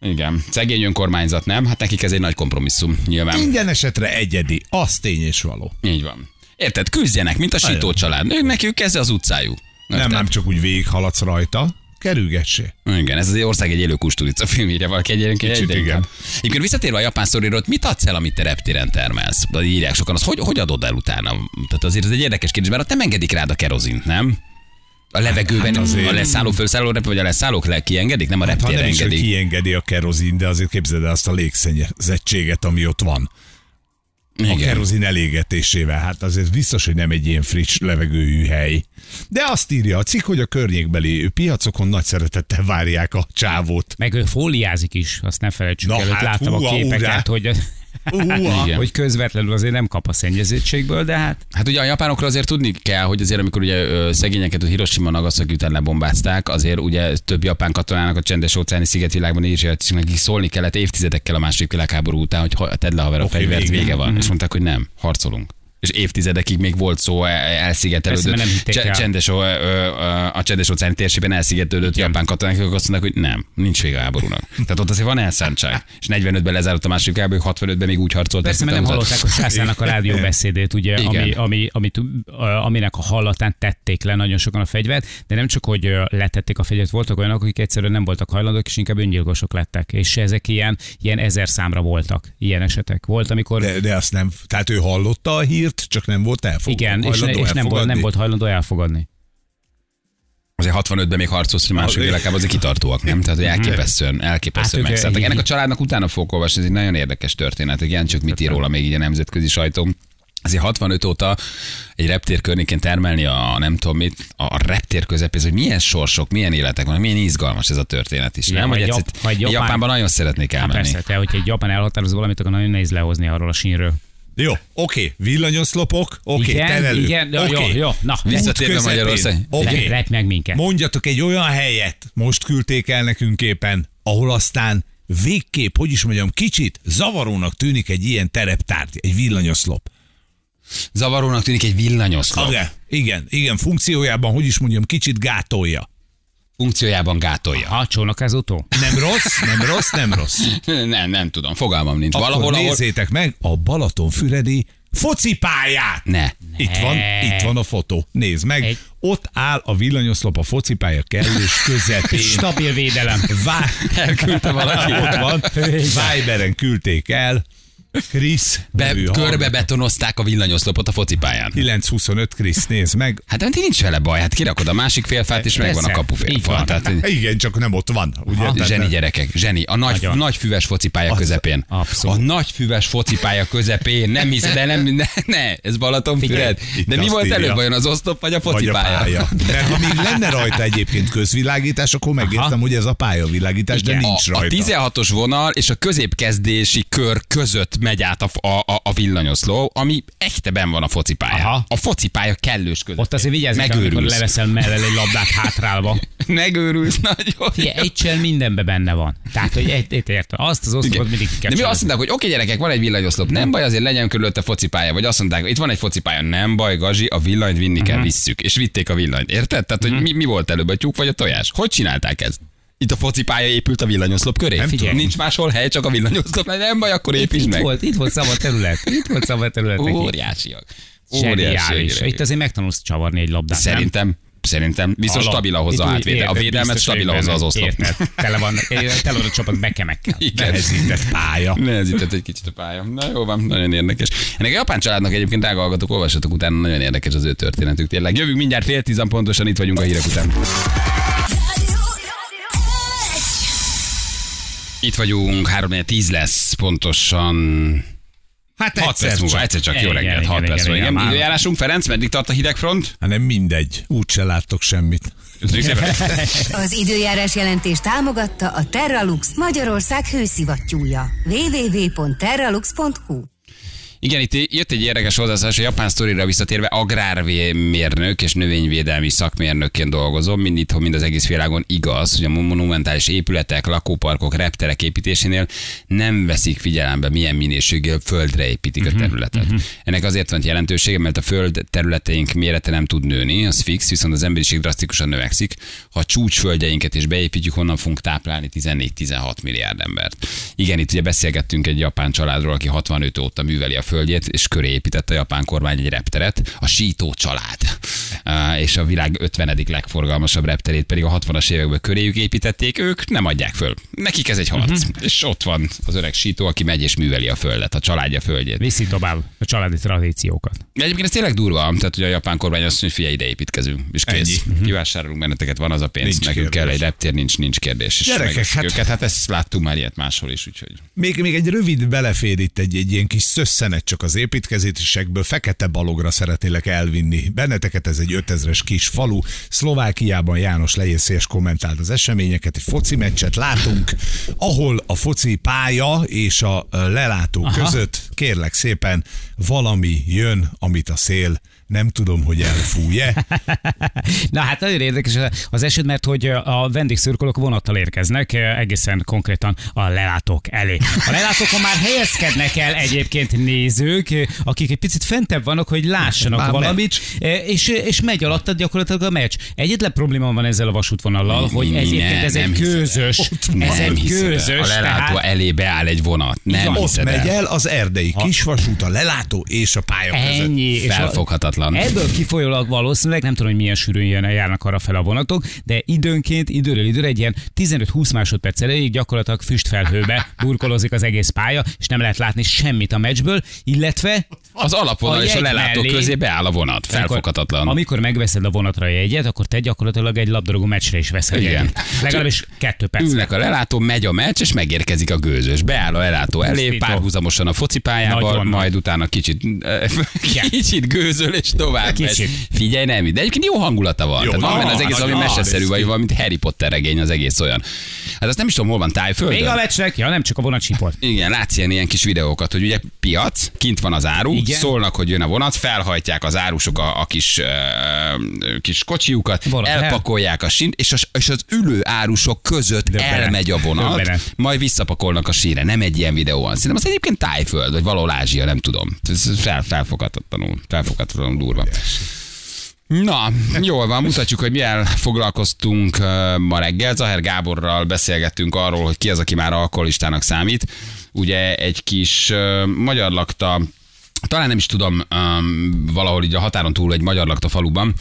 Igen, szegény önkormányzat, nem? Hát nekik ez egy nagy kompromisszum, nyilván. Minden esetre egyedi, az tény és való. Így van. Érted? Küzdjenek, mint a sító család. Ők nekük ez az utcájuk. Nem, nem csak úgy végighaladsz rajta, kerülgessé. Igen, ez az ország egy élő kusturica filmére valaki egyébként Kicsit igen. Egyébként visszatérve a japán sztoriról, mit adsz el, amit te reptéren termelsz? Írják sokan, az hogy, hogy adod el utána? Tehát azért ez egy érdekes kérdés, mert nem engedik rád a kerozint, nem? A levegőben Hát azért- a leszálló, felszálló repül, vagy a leszállók le kiengedik, nem a Hát, ha reptéren nem is, hogy engedik. kiengedi a kerozin, de azért képzeld el azt a légszennyezettséget, ami ott van. A Igen. kerozin elégetésével. Hát azért biztos, hogy nem egy ilyen friss levegőjű hely. De azt írja a cikk, hogy a környékbeli piacokon nagy szeretettel várják a csávót. Meg ő fóliázik is, azt ne felejtsük Na el, hát, láttam húha, a képeket, hurrá. hogy, Uha. Hogy közvetlenül azért nem kap a szennyezettségből, de hát Hát ugye a japánokra azért tudni kell, hogy azért amikor ugye szegényeket a Hiroshima Nagasaki után lebombázták, azért ugye több japán katonának a csendes óceáni szigetvilágban is nekik szólni kellett évtizedekkel a második világháború után, hogy ha- tedd le haver a Oké, fegyvert, vége. vége van. És mondták, hogy nem, harcolunk. És évtizedekig még volt szó e- elszigetelődött. Persze, mert nem hitték Cse- el. csendes, ö, a csendes óceáni térségben elszigetelődött japán katonák, akik azt mondták, hogy nem, nincs vége a háborúnak. Tehát ott azért van elszántság. És 45-ben lezárult a második háború, 65-ben még úgy harcolt. Persze, mert nem hallották a császárnak a rádióbeszédét, ugye, Igen. ami, ami, amit, aminek a hallatán tették le nagyon sokan a fegyvert, de nem csak, hogy letették a fegyvert, voltak olyanok, akik egyszerűen nem voltak hajlandók, és inkább öngyilkosok lettek. És ezek ilyen, ilyen ezer számra voltak, ilyen esetek. Volt, amikor De, de azt nem, tehát ő hallotta a hírt, csak nem volt elfogadva. igen, és, ne, és nem, volt, nem volt hajlandó elfogadni. Azért 65-ben még harcolsz, hogy második Az- világában azért kitartóak, nem? Tehát, hogy elképesztően, elképesztően Hát megszálltak. Ennek a családnak utána fogok olvasni, ez egy nagyon érdekes történet, hogy csak mit ír róla még így a nemzetközi sajtó. Azért 65 óta egy reptér környékén termelni a nem tudom mit, a reptér közepén, hogy milyen sorsok, milyen életek vannak, milyen izgalmas ez a történet is. Igen, nem? Hogy egyszer, Jap- ha egy Japán- Japánban nagyon szeretnék Hát elmenni. persze, te, hogyha egy Japán elhatároz valamit, akkor nagyon nehéz lehozni arról a sínről. Jó, oké, villanyoszlopok, oké, igen, terelő. igen, jó, oké. jó, jó, na, Visszatérve. Magyarország. Oké. okay. meg minket. Mondjatok egy olyan helyet, most küldték el nekünk éppen, ahol aztán végképp, hogy is mondjam, kicsit zavarónak tűnik egy ilyen tereptárgy, egy villanyoszlop. Zavarónak tűnik egy villanyoszlop. Igen, igen, igen, funkciójában, hogy is mondjam, kicsit gátolja. Funkciójában gátolja. Ha, csónakázótó? Nem rossz, nem rossz, nem rossz. Nem, nem tudom, fogalmam nincs. Akkor Valahol, ahol... nézzétek meg a Balatonfüredi focipályát. Ne. Itt van, itt van a fotó. Nézd meg. Egy- Ott áll a villanyoszlop a focipálya kellős közepén. Stabil védelem. Vá... Elküldte valaki. Ott van. Viberen küldték el. Krisz. Be, nevű körbe hallgató. betonozták a villanyoszlopot a focipályán. 925 Krisz, nézd meg. Hát de nincs vele baj, hát kirakod a másik félfát, és megvan a kapufélfal. Tehát, Igen, csak nem ott van. Ugye? Tehát zseni nem- gyerekek, zseni. A nagy, Nagyon. nagy füves focipálya közepén. abszolút. A nagy füves focipálya közepén. Nem hiszed, de nem, ne, ne ez Balatonfüred. De mi volt előbb vajon az oszlop vagy a focipálya? pálya. Mert ha még lenne rajta egyébként közvilágítás, akkor megértem, hogy ez a pályavilágítás, de nincs a, a rajta. 16-os vonal és a középkezdési kör között megy át a, a, a, villanyoszló, ami echteben van a focipálya. Aha. A focipálya kellős között. Ott azért vigyázz, amikor leveszel mellel egy labdát hátrálva. Megőrülsz nagyon. Figyelj, egy csel mindenben benne van. Tehát, hogy egy, egy értem. Azt az oszlopot mindig kell De mi azt mondták, hogy oké gyerekek, van egy villanyoszlop, nem baj, azért legyen körülötte focipálya. Vagy azt mondták, itt van egy focipálya, nem baj, Gazi, a villanyt vinni kell, visszük. És vitték a villanyt. Érted? Tehát, hogy mi, mi volt előbb, a tyúk vagy a tojás? Hogy csinálták ezt? Itt a focipálya épült a villanyoszlop köré. Nem Figyelj, nincs máshol hely, csak a villanyoszlop. Nem baj, akkor építsd Itt meg. volt, itt volt szabad terület. Itt volt szabad terület. Óriásiak. Gyerekek. Itt azért megtanulsz csavarni egy labdát. nem? Szerintem, szerintem biztos Hallod? stabil ahhoz a hátvéde. A védelmet stabil ahhoz az oszlop. Érted? Tele van, tele van a csapat bekemekkel. Nehezített pálya. Nehezített egy kicsit a pálya. Na jó van, nagyon érdekes. Ennek a japán családnak egyébként drága hallgatók, olvassatok utána, nagyon érdekes az ő történetük tényleg. Jövünk mindjárt fél tízan pontosan, itt vagyunk a hírek után. Itt vagyunk, 3 10 lesz pontosan. Hát 6 egyszer perc múlva, csak. egyszer csak jó reggelt, igen, 6 igen, perc múlva. igen, időjárásunk, Ferenc, meddig tart a hidegfront? Hát nem mindegy. Úgyse láttok semmit. Az időjárás jelentés támogatta a Terralux Magyarország hőszivattyúja. www.terralux.hu Igen, itt jött egy érdekes hozzászólás, a japán sztorira visszatérve agrármérnök és növényvédelmi szakmérnökként dolgozom, mind itthon, mind az egész világon igaz, hogy a monumentális épületek, lakóparkok, repterek építésénél nem veszik figyelembe, milyen minőségű földre építik a területet. Ennek azért van jelentősége, mert a föld területeink mérete nem tud nőni, az fix, viszont az emberiség drasztikusan növekszik. Ha a csúcsföldjeinket is beépítjük, honnan fogunk táplálni 14-16 milliárd embert. Igen, itt ugye beszélgettünk egy japán családról, aki 65 óta műveli a földjét, és köré építette a japán kormány egy repteret, a Sító család. És a világ 50. legforgalmasabb repterét pedig a 60-as években köréjük építették, ők nem adják föl. Nekik ez egy harc. Uh-huh. És ott van az öreg Sító, aki megy és műveli a földet, a családja földjét. Viszi tovább a családi tradíciókat. De Egyébként ez tényleg durva, tehát hogy a japán kormány azt mondja, hogy figyelj, ide építkezünk, és kész. Ennyi. Kivásárolunk benneteket, van az a pénz, Nincs nekünk kell kérdés. egy reptér, nincs, nincs kérdés. És Gyerekek, hát- őket, hát ezt láttunk már ilyet máshol is, úgyhogy. Még, még egy rövid belefér itt egy, egy ilyen kis szösszenet csak az építkezésekből. Fekete balogra szeretnélek elvinni. Benneteket ez egy 5000-es kis falu. Szlovákiában János Lejészés kommentált az eseményeket, egy foci meccset látunk, ahol a foci pálya és a lelátó Aha. között kérlek szépen valami jön, amit a szél Nem tudom, hogy elfúj-e. Na hát nagyon érdekes az eset, mert hogy a vendégszurkolók vonattal érkeznek egészen konkrétan a lelátók elé. A lelátókon már helyezkednek el egyébként nézők, akik egy picit fentebb vannak, hogy lássanak Már valamit, és, és megy alattad gyakorlatilag a meccs. Egyetlen probléma van ezzel a vasútvonallal, hogy egyébként ez nem egy Nem ez egy gőzös, A lelátó tehát elé beáll egy vonat. Nem Igen. Ott megy el az erdei kisvasút, a lelátó és a pálya között. Ennyi. és a- Felfoghatatlan. Ebből kifolyólag valószínűleg, nem tudom, hogy milyen sűrűn jön, járnak arra fel a vonatok, de időnként, időről időre egy ilyen 15-20 másodperc elejéig gyakorlatilag füstfelhőbe burkolozik az egész pálya, és nem lehet látni semmit a meccsből, illetve Az alapvonal A és a lelátó mellé- közé beáll a vonat. Felfoghatatlan. Amikor, amikor megveszed a vonatra a jegyet, akkor te gyakorlatilag egy labdarúgó meccsre is veszel Igen. jegyet. Legalábbis kettő perc. Ülnek a lelátó, megy a meccs, és megérkezik a gőzös. Beáll a lelátó elé, párhuzamosan a Nagyon majd utána kicsit, kicsit gőzöl, és tovább Kicsit. megy. Figyelj, nem, de egyébként jó hangulata van. Jó, Tehát van az egész, ami meseszerű, vagy valami Harry Potter regény, az egész olyan. Hát azt nem is tudom, hol van tájföldön. Még a meccsnek? Ja, nem csak a vonat síport. Igen, látsz ilyen, ilyen kis videókat, hogy ugye piac, kint van az áru, Igen. Szólnak, hogy jön a vonat, felhajtják az árusok a, a kis, ö, kis kocsiukat, Vonat, elpakolják a sint, és az, és az ülő árusok között Döbbenet. elmegy a vonat, Döbbenet. majd visszapakolnak a sínre. Nem egy ilyen videó van. Szerintem az egyébként tájföld, vagy valahol Ázsia, nem tudom. Ez fel, felfoghatatlanul, felfoghatatlanul durva. Na, jól van, mutatjuk, hogy milyen foglalkoztunk ma reggel. Zaher Gáborral beszélgettünk arról, hogy ki az, aki már alkoholistának számít. Ugye egy kis magyar lakta, talán nem is tudom, valahol így a határon túl egy magyar lakta faluban,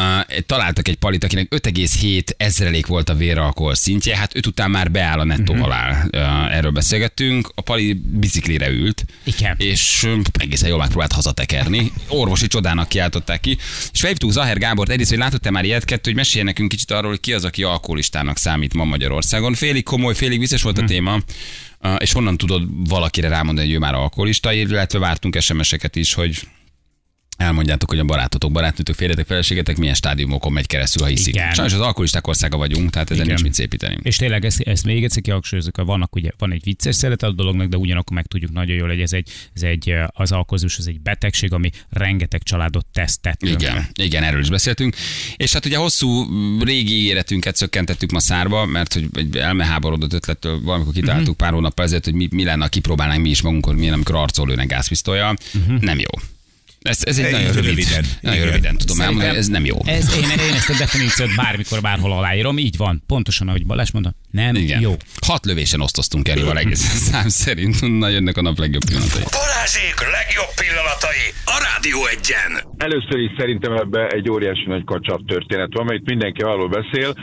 Uh, találtak egy palit, akinek 5,7 ezrelék volt a véralkohol szintje, hát őt után már beáll a nettó Mhm. halál. Uh, erről beszélgettünk. A pali biciklire ült, Igen. és egészen jól megpróbált hazatekerni. Orvosi csodának kiáltották ki. És felhívtuk Zaher Gábort, egyrészt, hogy látott-e már ilyet, kettő, hogy mesélj nekünk kicsit arról, hogy ki az, aki alkoholistának számít ma Magyarországon. Félig komoly, félig vicces volt Mhm. a téma. Uh, és honnan tudod valakire rámondani, hogy ő már alkoholista, illetve vártunk SMS-eket is, hogy elmondjátok, hogy a barátotok, barátnőtök, férjetek, feleségetek milyen stádiumokon megy keresztül, ha hiszik. Igen. Sajnos az alkoholisták országa vagyunk, tehát ezen Igen. nincs mit szépíteni. És tényleg ezt, ezt még egyszer kihangsúlyozok, hogy vannak ugye, van egy vicces szerete a dolognak, de ugyanakkor meg tudjuk nagyon jól, hogy ez egy, ez egy az alkozós, ez egy betegség, ami rengeteg családot tesztett. Igen, igen, erről is beszéltünk. És hát ugye hosszú régi életünket szökkentettük ma szárba, mert hogy egy elmeháborodott ötlettől valamikor kitaláltuk uh-huh. pár hónappal ezelőtt, hogy mi, mi lenne, ha kipróbálnánk mi is magunkon, milyen, amikor arcol lőnek gázpisztolya. Uh-huh. Nem jó. Ez, ez egy nagyon rövid, röviden. nagyon Igen. röviden tudom elmondani, ez nem jó. Ez, én, én ezt a definíciót bármikor, bárhol aláírom, így van. Pontosan, ahogy Balázs mondta, nem Igen. jó. Hat lövésen osztoztunk el, egész szám szerint. Na jönnek a nap legjobb pillanatai. Balázsék legjobb pillanatai a Rádió egyen. Először is szerintem ebbe egy óriási nagy kacsap történet van, mert itt mindenki arról beszél,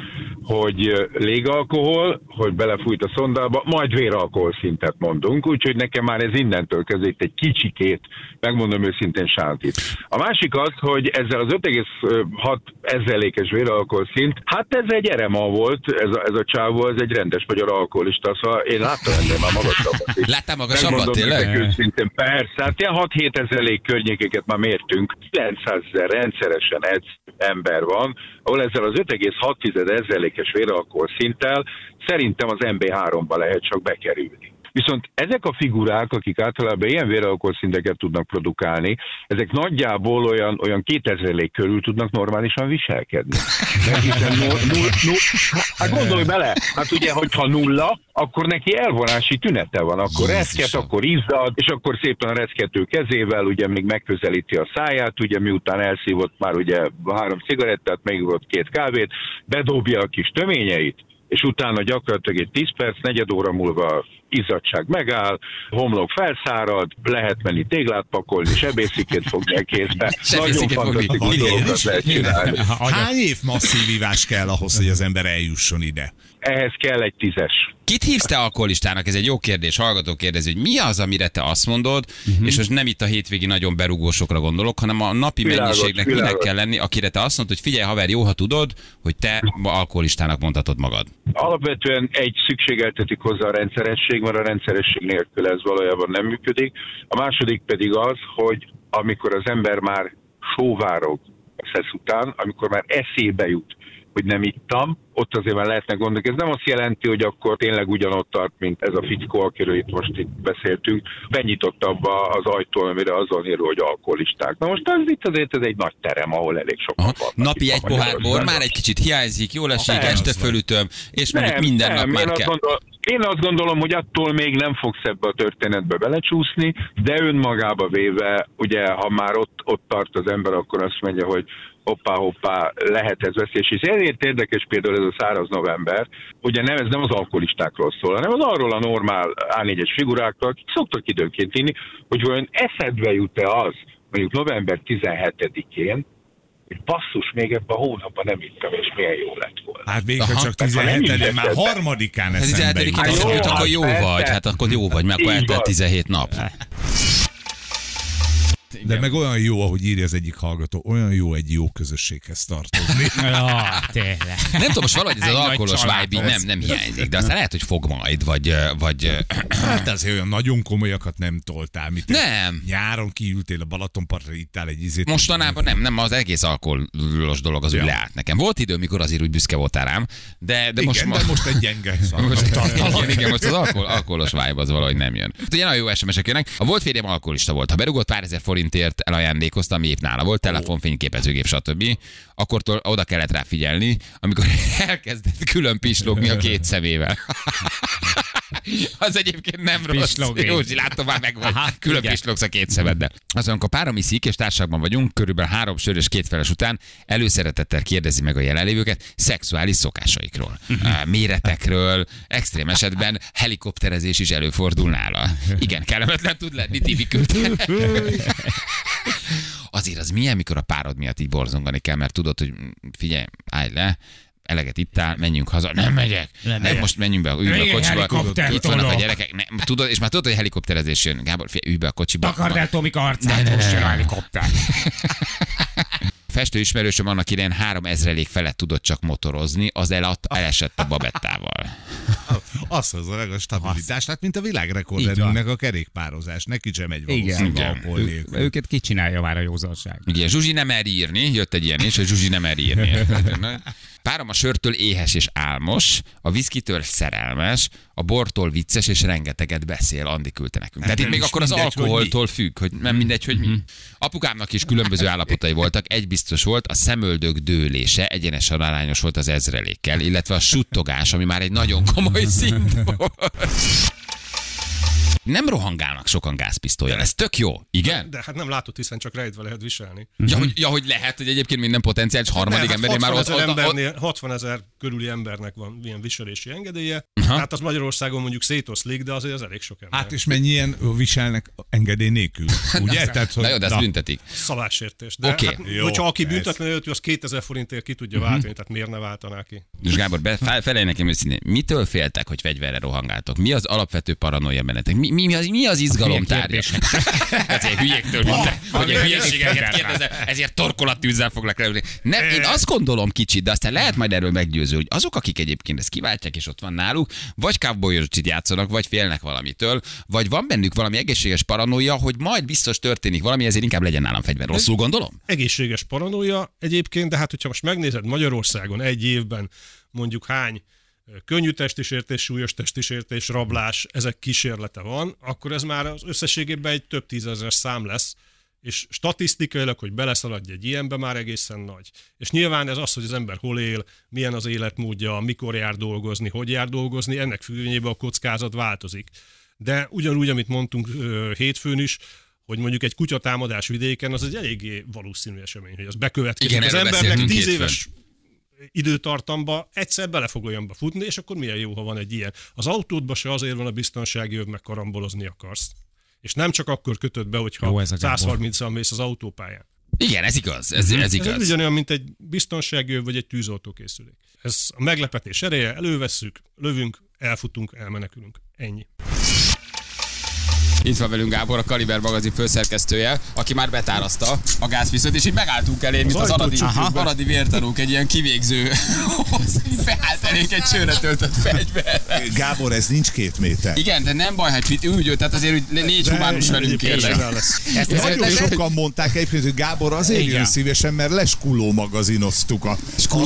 hogy légalkohol, hogy belefújt a szondába, majd véralkohol szintet mondunk, úgyhogy nekem már ez innentől kezdve itt egy kicsikét, megmondom őszintén sántít. A másik az, hogy ezzel az 5,6 ezrelékes véralkohol szint, hát ez egy erema volt, ez a, ez a csávó, ez egy rendes magyar alkoholista, szóval én láttam ennél már magasabbat is. Láttál magasabbat, tényleg? nektek őszintén, persze, hát ilyen 6-7 ezerék környékeket már mértünk. 900 ezer rendszeresen egy ember van, ahol ezzel az 5,6 ezerékes véralkohol szinttel szerintem az MB3-ba lehet csak bekerülni. Viszont ezek a figurák, akik általában ilyen véralkohol szinteket tudnak produkálni, ezek nagyjából olyan, olyan 2000 körül tudnak normálisan viselkedni. Mert hiszen null, null, null, hát gondolj bele, hát ugye, hogyha nulla, akkor neki elvonási tünete van, akkor reszket, akkor izzad, és akkor szépen a reszkető kezével ugye még megközelíti a száját, ugye miután elszívott már ugye három cigarettát, megivott két kávét, bedobja a kis töményeit, és utána gyakorlatilag egy 10 perc, negyed óra múlva izzadság megáll, homlok felszárad, lehet menni téglát pakolni, sebészikét fogni a kézbe. Nagyon fantasztikus dolgokat lehet csinálni. Hány év masszív ivás kell ahhoz, hogy az ember eljusson ide? Ehhez kell egy tízes. Kit hívsz te alkoholistának? Ez egy jó kérdés. Hallgató kérdezi, hogy mi az, amire te azt mondod, uh-huh. és most nem itt a hétvégi nagyon berugósokra gondolok, hanem a napi Világos, mennyiségnek minek világos. kell lenni, akire te azt mondod, hogy figyelj haver, jó, ha tudod, hogy te ma alkoholistának mondhatod magad. Alapvetően egy szükségeltetik hozzá a rendszeresség, mert a rendszeresség nélkül ez valójában nem működik. A második pedig az, hogy amikor az ember már sóvárog a szesz után, amikor már eszébe jut, hogy nem ittam, ott azért már lehetnek gondok. Ez nem azt jelenti, hogy akkor tényleg ugyanott tart, mint ez a fickó, akiről itt most itt beszéltünk. Benyitotta abba az ajtó, amire azon író, hogy alkoholisták. Na most az itt azért ez egy nagy terem, ahol elég Aha. vannak. Napi egy pohár bor, már egy kicsit hiányzik, jól esik, Nem, este fölütöm, és mondjuk minden nap nem, én azt, kell. gondol, én azt gondolom, hogy attól még nem fogsz ebbe a történetbe belecsúszni, de önmagába véve, ugye, ha már ott, ott tart az ember, akkor azt mondja, hogy hoppá, hoppá, lehet ez veszélyes. És ezért érdekes például ez a száraz november, ugye nem, ez nem az alkoholistákról szól, hanem az arról a normál A4-es figurákról, akik szoktak időnként inni, hogy olyan eszedbe jut-e az, mondjuk november 17-én, hogy basszus, még ebben a hónapban nem ittam, és milyen jó lett volna. Hát még Aha. ha csak Hát, ha nem 17 is már harmadikán Ez eszembe 17 jut. Hát akkor hát jó persze. vagy, hát akkor jó vagy, mert akkor eltelt van. 17 nap. De meg olyan jó, ahogy írja az egyik hallgató, olyan jó egy jó közösséghez tartozni. Ja, tényleg. Nem tudom, most valahogy ez az alkoholos vibe nem, nem hiányzik, de aztán lehet, hogy fog majd, vagy, vagy Hát azért olyan nagyon komolyakat nem toltál. Mit Nem. Nyáron kiültél a Balatonpartra, ittál egy izét. mostanában nem, nem, az egész alkoholos dolog az úgy Ja. leállt nekem. Volt idő, mikor azért úgy büszke voltál rám, de, de Igen, most, de most egy gyenge most, igen, igen, most az alkohol, alkoholos vibe az valahogy nem jön. Ugye nagyon jó SMS-ek jönnek. A volt férjem alkoholista volt. Ha berugott pár ezer forintért elajándékozta, ami épp nála volt, telefon, fényképezőgép, stb. Akkor oda kellett rá figyelni, amikor elkezdett külön pislogni a két szemével. Az egyébként nem rossz. Józsi, látom már meg vagy. Aha, Külön pislogsz a két szemeddel. Azon, amikor párom iszik és társaságban vagyunk, körülbelül három sör és két feles után előszeretettel kérdezi meg a jelenlévőket szexuális szokásaikról, á, méretekről, extrém esetben helikopterezés is előfordul nála. Igen, kellemetlen tud lenni, Tibi küldte. Azért az milyen, mikor a párod miatt így borzongani kell, mert tudod, hogy figyelj, állj le, eleget ittál, menjünk haza. Nem megyek. Nem, nem most menjünk be, ülj be a kocsiba. Itt vannak a gyerekek. Nem, tudod, és már tudod, hogy helikopterezés jön. Gábor, ülj be a kocsiba. Takard el Tomika arcát, most jön a helikopter. Festő ismerősöm annak idején három ezrelék felett tudott csak motorozni, az eladt, elesett a babettával. Az hozza meg a stabilitást, hát mint a Így világrekorderünknek a kerékpározás. Neki sem egy Igen. valószínű Igen. alkohol Ő, őket kicsinálja már a józanság. Igen, Zsuzsi nem mer írni, jött egy ilyen is, hogy Zsuzsi nem mer írni. Párom a sörtől éhes és álmos, a viszkitől szerelmes, a bortól vicces és rengeteget beszél, Andi küldte nekünk. Tehát itt nem még akkor az mindegy, alkoholtól függ, hogy nem mindegy, hogy mi. Apukámnak is különböző állapotai voltak, egy biztos volt, a szemöldök dőlése egyenesen arányos volt az ezrelékkel, illetve a suttogás, ami már egy nagyon komoly szint volt. Nem rohangálnak sokan gázpisztolyjal, ez tök jó, igen? De hát nem látod, hiszen csak rejtve lehet viselni. Ja, hogy, ja, hogy lehet, hogy egyébként minden potenciális harmadik De, ember már 60 ott, ott, embernél, 60 ezer körüli embernek van ilyen viselési engedélye. Hát az Magyarországon mondjuk szétoszlik, de azért az elég sok ember. Hát és mennyien viselnek engedély nélkül, ugye? Tehát, hogy, Na jó, de ezt büntetik. Szalásértés. De Oké. hát, Jó, hogyha aki büntetlen előtt, az 2000 forintért ki tudja váltani, tehát miért ne váltaná ki? És Gábor, be, fel, felej nekem őszintén, mitől féltek, hogy fegyverre rohangáltok? Mi az alapvető paranoia bennetek? Mi, mi, mi, az, mi az izgalom tárgya? Ezért hülyéktől minden, hogy ilyen hülyeségeket kérdezel, ezért torkolattűzzel foglak leülni. Nem, én azt gondolom kicsit, de aztán lehet majd erről meggyőző, hogy azok, akik egyébként ezt kiváltják, és ott van náluk, vagy cowboyocsit játszanak, vagy félnek valamitől, vagy van bennük valami egészséges paranoia, hogy majd biztos történik valami, ezért inkább legyen nálam fegyver. Rosszul gondolom? Egészséges paranoia egyébként, de hát hogyha most megnézed Magyarországon egy évben mondjuk hány könnyű testisértés, súlyos testisértés, rablás, ezek kísérlete van, akkor ez már az összességében egy több tízezer szám lesz, és statisztikailag, hogy beleszaladj egy ilyenbe, már egészen nagy. És nyilván ez az, hogy az ember hol él, milyen az életmódja, mikor jár dolgozni, hogy jár dolgozni, ennek függvényében a kockázat változik. De ugyanúgy, amit mondtunk hétfőn is, hogy mondjuk egy kutyatámadás vidéken, az egy eléggé valószínű esemény, hogy az bekövetkezik. Igen, az embernek tíz éves időtartamba egyszer bele fog olyanba futni, és akkor milyen jó, ha van egy ilyen. Az autódba se azért van a biztonsági öv, meg karambolozni akarsz. És nem csak akkor kötöd be, hogyha Jó, ez a Gábor. 130-al mész az autópályán. Igen, ez igaz, ez, ez Ez igaz. ugyanolyan, mint egy biztonsági öv, vagy egy tűzoltókészülék. Ez a meglepetés ereje, elővesszük, lövünk, elfutunk, elmenekülünk. Ennyi. Itt van velünk Gábor, a Kaliber magazin főszerkesztője, aki már betárazta a gázpisztolyt, és így megálltunk elé, mint az, aradi, aradi vértanúk, egy ilyen kivégző, beállt elénk egy csőre töltött fegyver. Gábor, ez nincs két méter. Igen, de nem baj, hát úgy, tehát azért úgy légy humánus velünk kérlek. Ezt, Nagyon sokan mondták egyébként, hogy Gábor azért Igen. jön szívesen, mert leskuló magazinoztuk a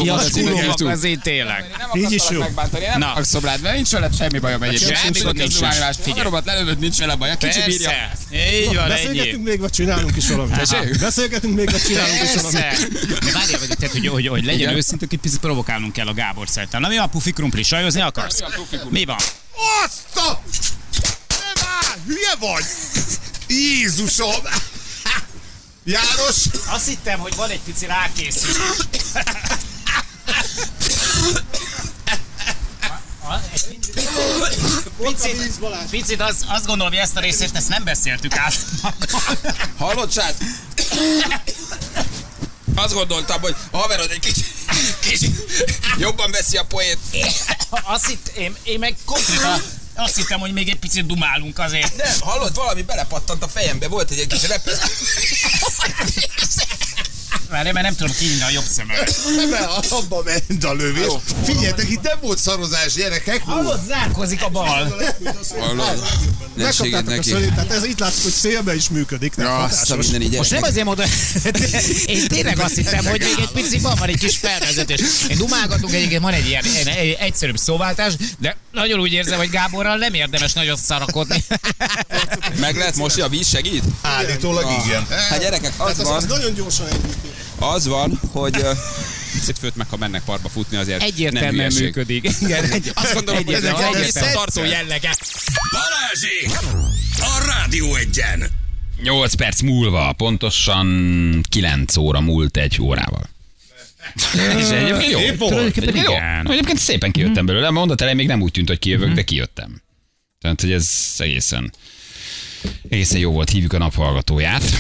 Ja, magazinok skuló jöttünk. magazin tényleg. Nem Így is jó. megbántani, nem Na. akarok szobrád, mert nincs vele semmi bajom egyébként. Semmi gond nincs. Figyelj. Hagaromat lelövött, nincs vele baj. Kicsi bírja. Így van, ennyi. Beszélgetünk még, vagy csinálunk is valamit? Tessék? Beszélgetünk még, vagy csinálunk is valamit? De várjál, vagy, tehát, hogy, hogy, hogy legyen Igen. őszintük, egy picit provokálnunk kell a Gábor szerintem. Na mi van, pufi krumpli, sajozni akarsz? Mi van? Azt a... Nem áll, hülye vagy? Jézusom! János! Azt hittem, hogy van egy pici rákészülés. Picit, picit az, azt gondolom, hogy ezt a részét ezt nem beszéltük át. Hallod, Sád? Azt gondoltam, hogy a haverod egy kicsit, kicsit jobban veszi a poét. Azt hitt, én, én meg konkrétan azt hittem, hogy még egy picit dumálunk azért. Nem, hallod, valami belepattant a fejembe, volt egy, egy kis repesz. Várj, mert nem tudom kinyitni a jobb szememet. Mert abba ment a lövés. Figyeljetek, itt nem volt szarozás, gyerekek. Hallod, zárkozik a bal. Hallod? Ne Megkaptátok a neki. szörnyet, tehát ez itt látszik, hogy szélbe is működik. nem Ja, azt a minden így Most nem azért mondom, én tényleg azt hittem, hogy még egy pici van, van egy kis felvezetés. Én dumálgatunk egyébként, van egy ilyen egy, egy egyszerűbb szóváltás, de nagyon úgy érzem, hogy Gáborral nem érdemes nagyon szarakodni. Meg lehet mosni, a víz segít? Állítólag igen. Hát gyerekek, az Hát az, az van, nagyon gyorsan együtt. Az van, hogy ö, picit főt meg, ha mennek parkba futni, azért nem Egyértelműen hülyeség. működik. Igen, egy, Azt gondolom, hogy ez valami visszatartó jellege. Balázsi! A Rádió egyen! 8 perc múlva, pontosan 9 óra múlt egy órával. És egyébként jó. Szép volt. Jó. Egyébként szépen kijöttem belőle. Mondat elején még nem úgy tűnt, hogy kijövök, de kijöttem. Tehát, hogy ez egészen, egészen jó volt. Hívjuk a naphallgatóját.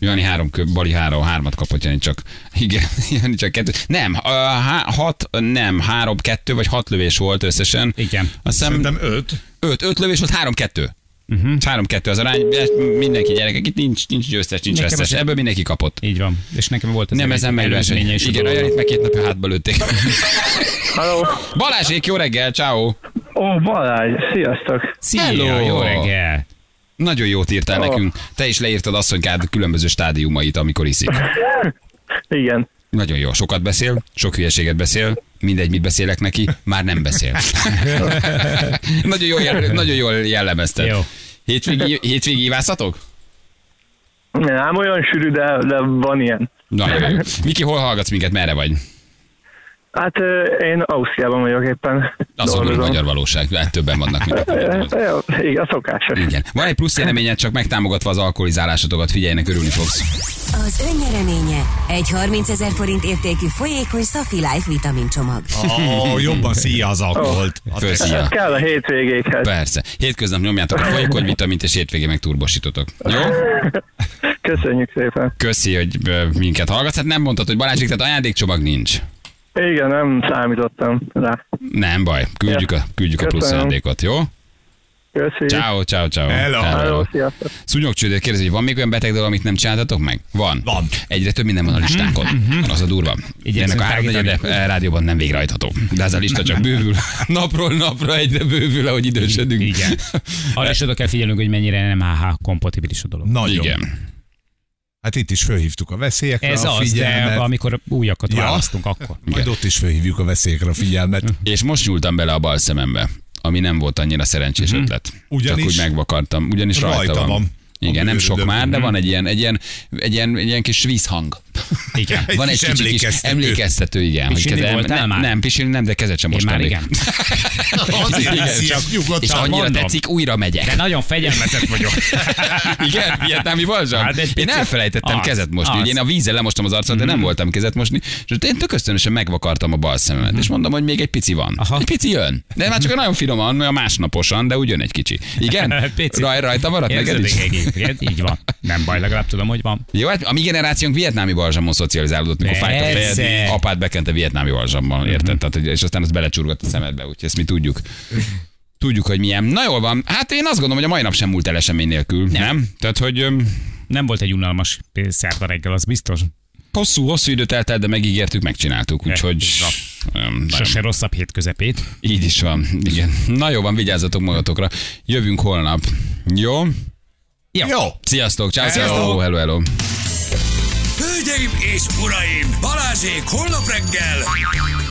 Jani három, Bali három, hármat kapott, Jani csak, igen, Jani csak kettő. Nem, a, há, hat, nem, három, kettő vagy hat lövés volt összesen. Igen. Azt hiszem, Szerintem öt. öt, öt lövés volt, három, kettő. Uh-huh. Három, kettő az arány, de mindenki gyerekek, itt nincs, nincs győztes, nincs Nekem vesztes, az- ebből mindenki kapott. Így van. És nekem volt ez Nem egy ezen megy verseny. is a Igen, olyan itt meg két napja hátba lőtték. Halló? Balázsék, jó reggel, ciao. Ó, Balázs, sziasztok! Szia, Hello. jó reggel. Nagyon jót írtál Ó. nekünk. Te is leírtad asszonykád különböző stádiumait, amikor iszik. Igen. Nagyon jó. Sokat beszél, sok hülyeséget beszél, mindegy, mit beszélek neki, már nem beszél. nagyon, jól, nagyon jól jellemezted. Jó. Hétvégi, hétvégi ívászatok? Nem olyan sűrű, de, de van ilyen. Nagyon jó. Miki, hol hallgatsz minket, merre vagy? Hát én Ausztriában vagyok éppen. Gondolom, dolgozom. magyar valóság. Hát többen vannak, mint Jó, igen, a szokásos. Igen. Van egy plusz jeleményed, csak megtámogatva az alkoholizálásotokat, figyeljenek, örülni fogsz. Az önnyereménye egy 30 ezer forint értékű folyékony Safi Life vitamincsomag. Ó, jobban szíja az alkoholt. Fölszíja. Ez kell a hétvégékhez. Persze. Hétköznap nyomjátok a folyékony vitamint, és hétvégén meg turbosítotok. Jó? Köszönjük szépen. Köszi, hogy minket hallgatsz. Hát nem mondtad, hogy Balázsik, tehát ajándékcsomag nincs. Igen, nem számítottam rá. Nem baj, küldjük a, küldjük a plusz ajándékot, jó? Ciao. Ciao, ciao, ciao. Hello. Hello, sziasztok. Szúnyogcsődét kérdezi, hogy van még olyan beteg dolog, amit nem csináltatok meg? Van. Van. Egyre több minden van a listánkon. Az a durva. Igyekszünk Ennek a három tágítani. de rádióban nem végrehajtható. De ez a lista csak bővül. Napról napra egyre bővül, ahogy idősödünk. Igen. Arra is oda kell figyelnünk, hogy mennyire nem AH kompatibilis a dolog. Nagyon. Igen. Hát itt is fölhívtuk a veszélyekre Ez a az, de figyelmet. amikor újakat Ja. választunk, akkor. Majd ott is fölhívjuk a veszélyekre a figyelmet. És most nyúltam bele a bal szemembe, ami nem volt annyira szerencsés ötlet. Mhm. Ugyanis- Csak úgy megvakartam. Ugyanis rajta, Rajta van. van. Igen, nem sok már, de van egy ilyen, egy ilyen, egy ilyen, egy ilyen kis vízhang. Igen. Egy van egy kis kicsi kis emlékeztető. igen. Pisilni kezem- voltál nem, már? nem, pisilni nem, de kezet sem most már igen. Azért Igen, csak- És annyira mondom. tetszik, újra megyek. De nagyon fegyelmezett vagyok. Igen, vietnámi balzsam. Hát egy én picit. elfelejtettem Az, kezet mosni. az. Én a vízzel lemostam az arcot, de nem voltam kezet mosni. És én tök ösztönösen megvakartam a bal szememet. És mondom, hogy még egy pici van. Aha. Egy pici jön. De már csak nagyon finoman, olyan másnaposan, de úgy jön egy kicsi. Igen? Pici. Raj, rajta maradt neked is? Egyébként, így van. Nem baj, legalább tudom, hogy van. Jó, hát a mi generációnk vietnámi balzsamon szocializálódott, mikor fájt a fejed, apád bekente vietnámi balzsamban, érted? Tehát, hogy- és aztán az belecsurgott a szemedbe, úgyhogy ezt mi tudjuk. Tudjuk, hogy milyen. Na jól van. Hát én azt gondolom, hogy a mai nap sem múlt el esemény nélkül. Nem? nem? Tehát, hogy Nem volt egy unalmas szerda reggel, az biztos. hosszú, hosszú időt eltelt, de megígértük, megcsináltuk. Úgyhogy Sose rosszabb hét közepét. így is van. Igen. Na jó van, vigyázzatok magatokra. Jövünk holnap. Jó? Jó. Sziasztok, ciao, Sziasztok. ciao, hello, hello. Hölgyeim és uraim, Balázsék holnap reggel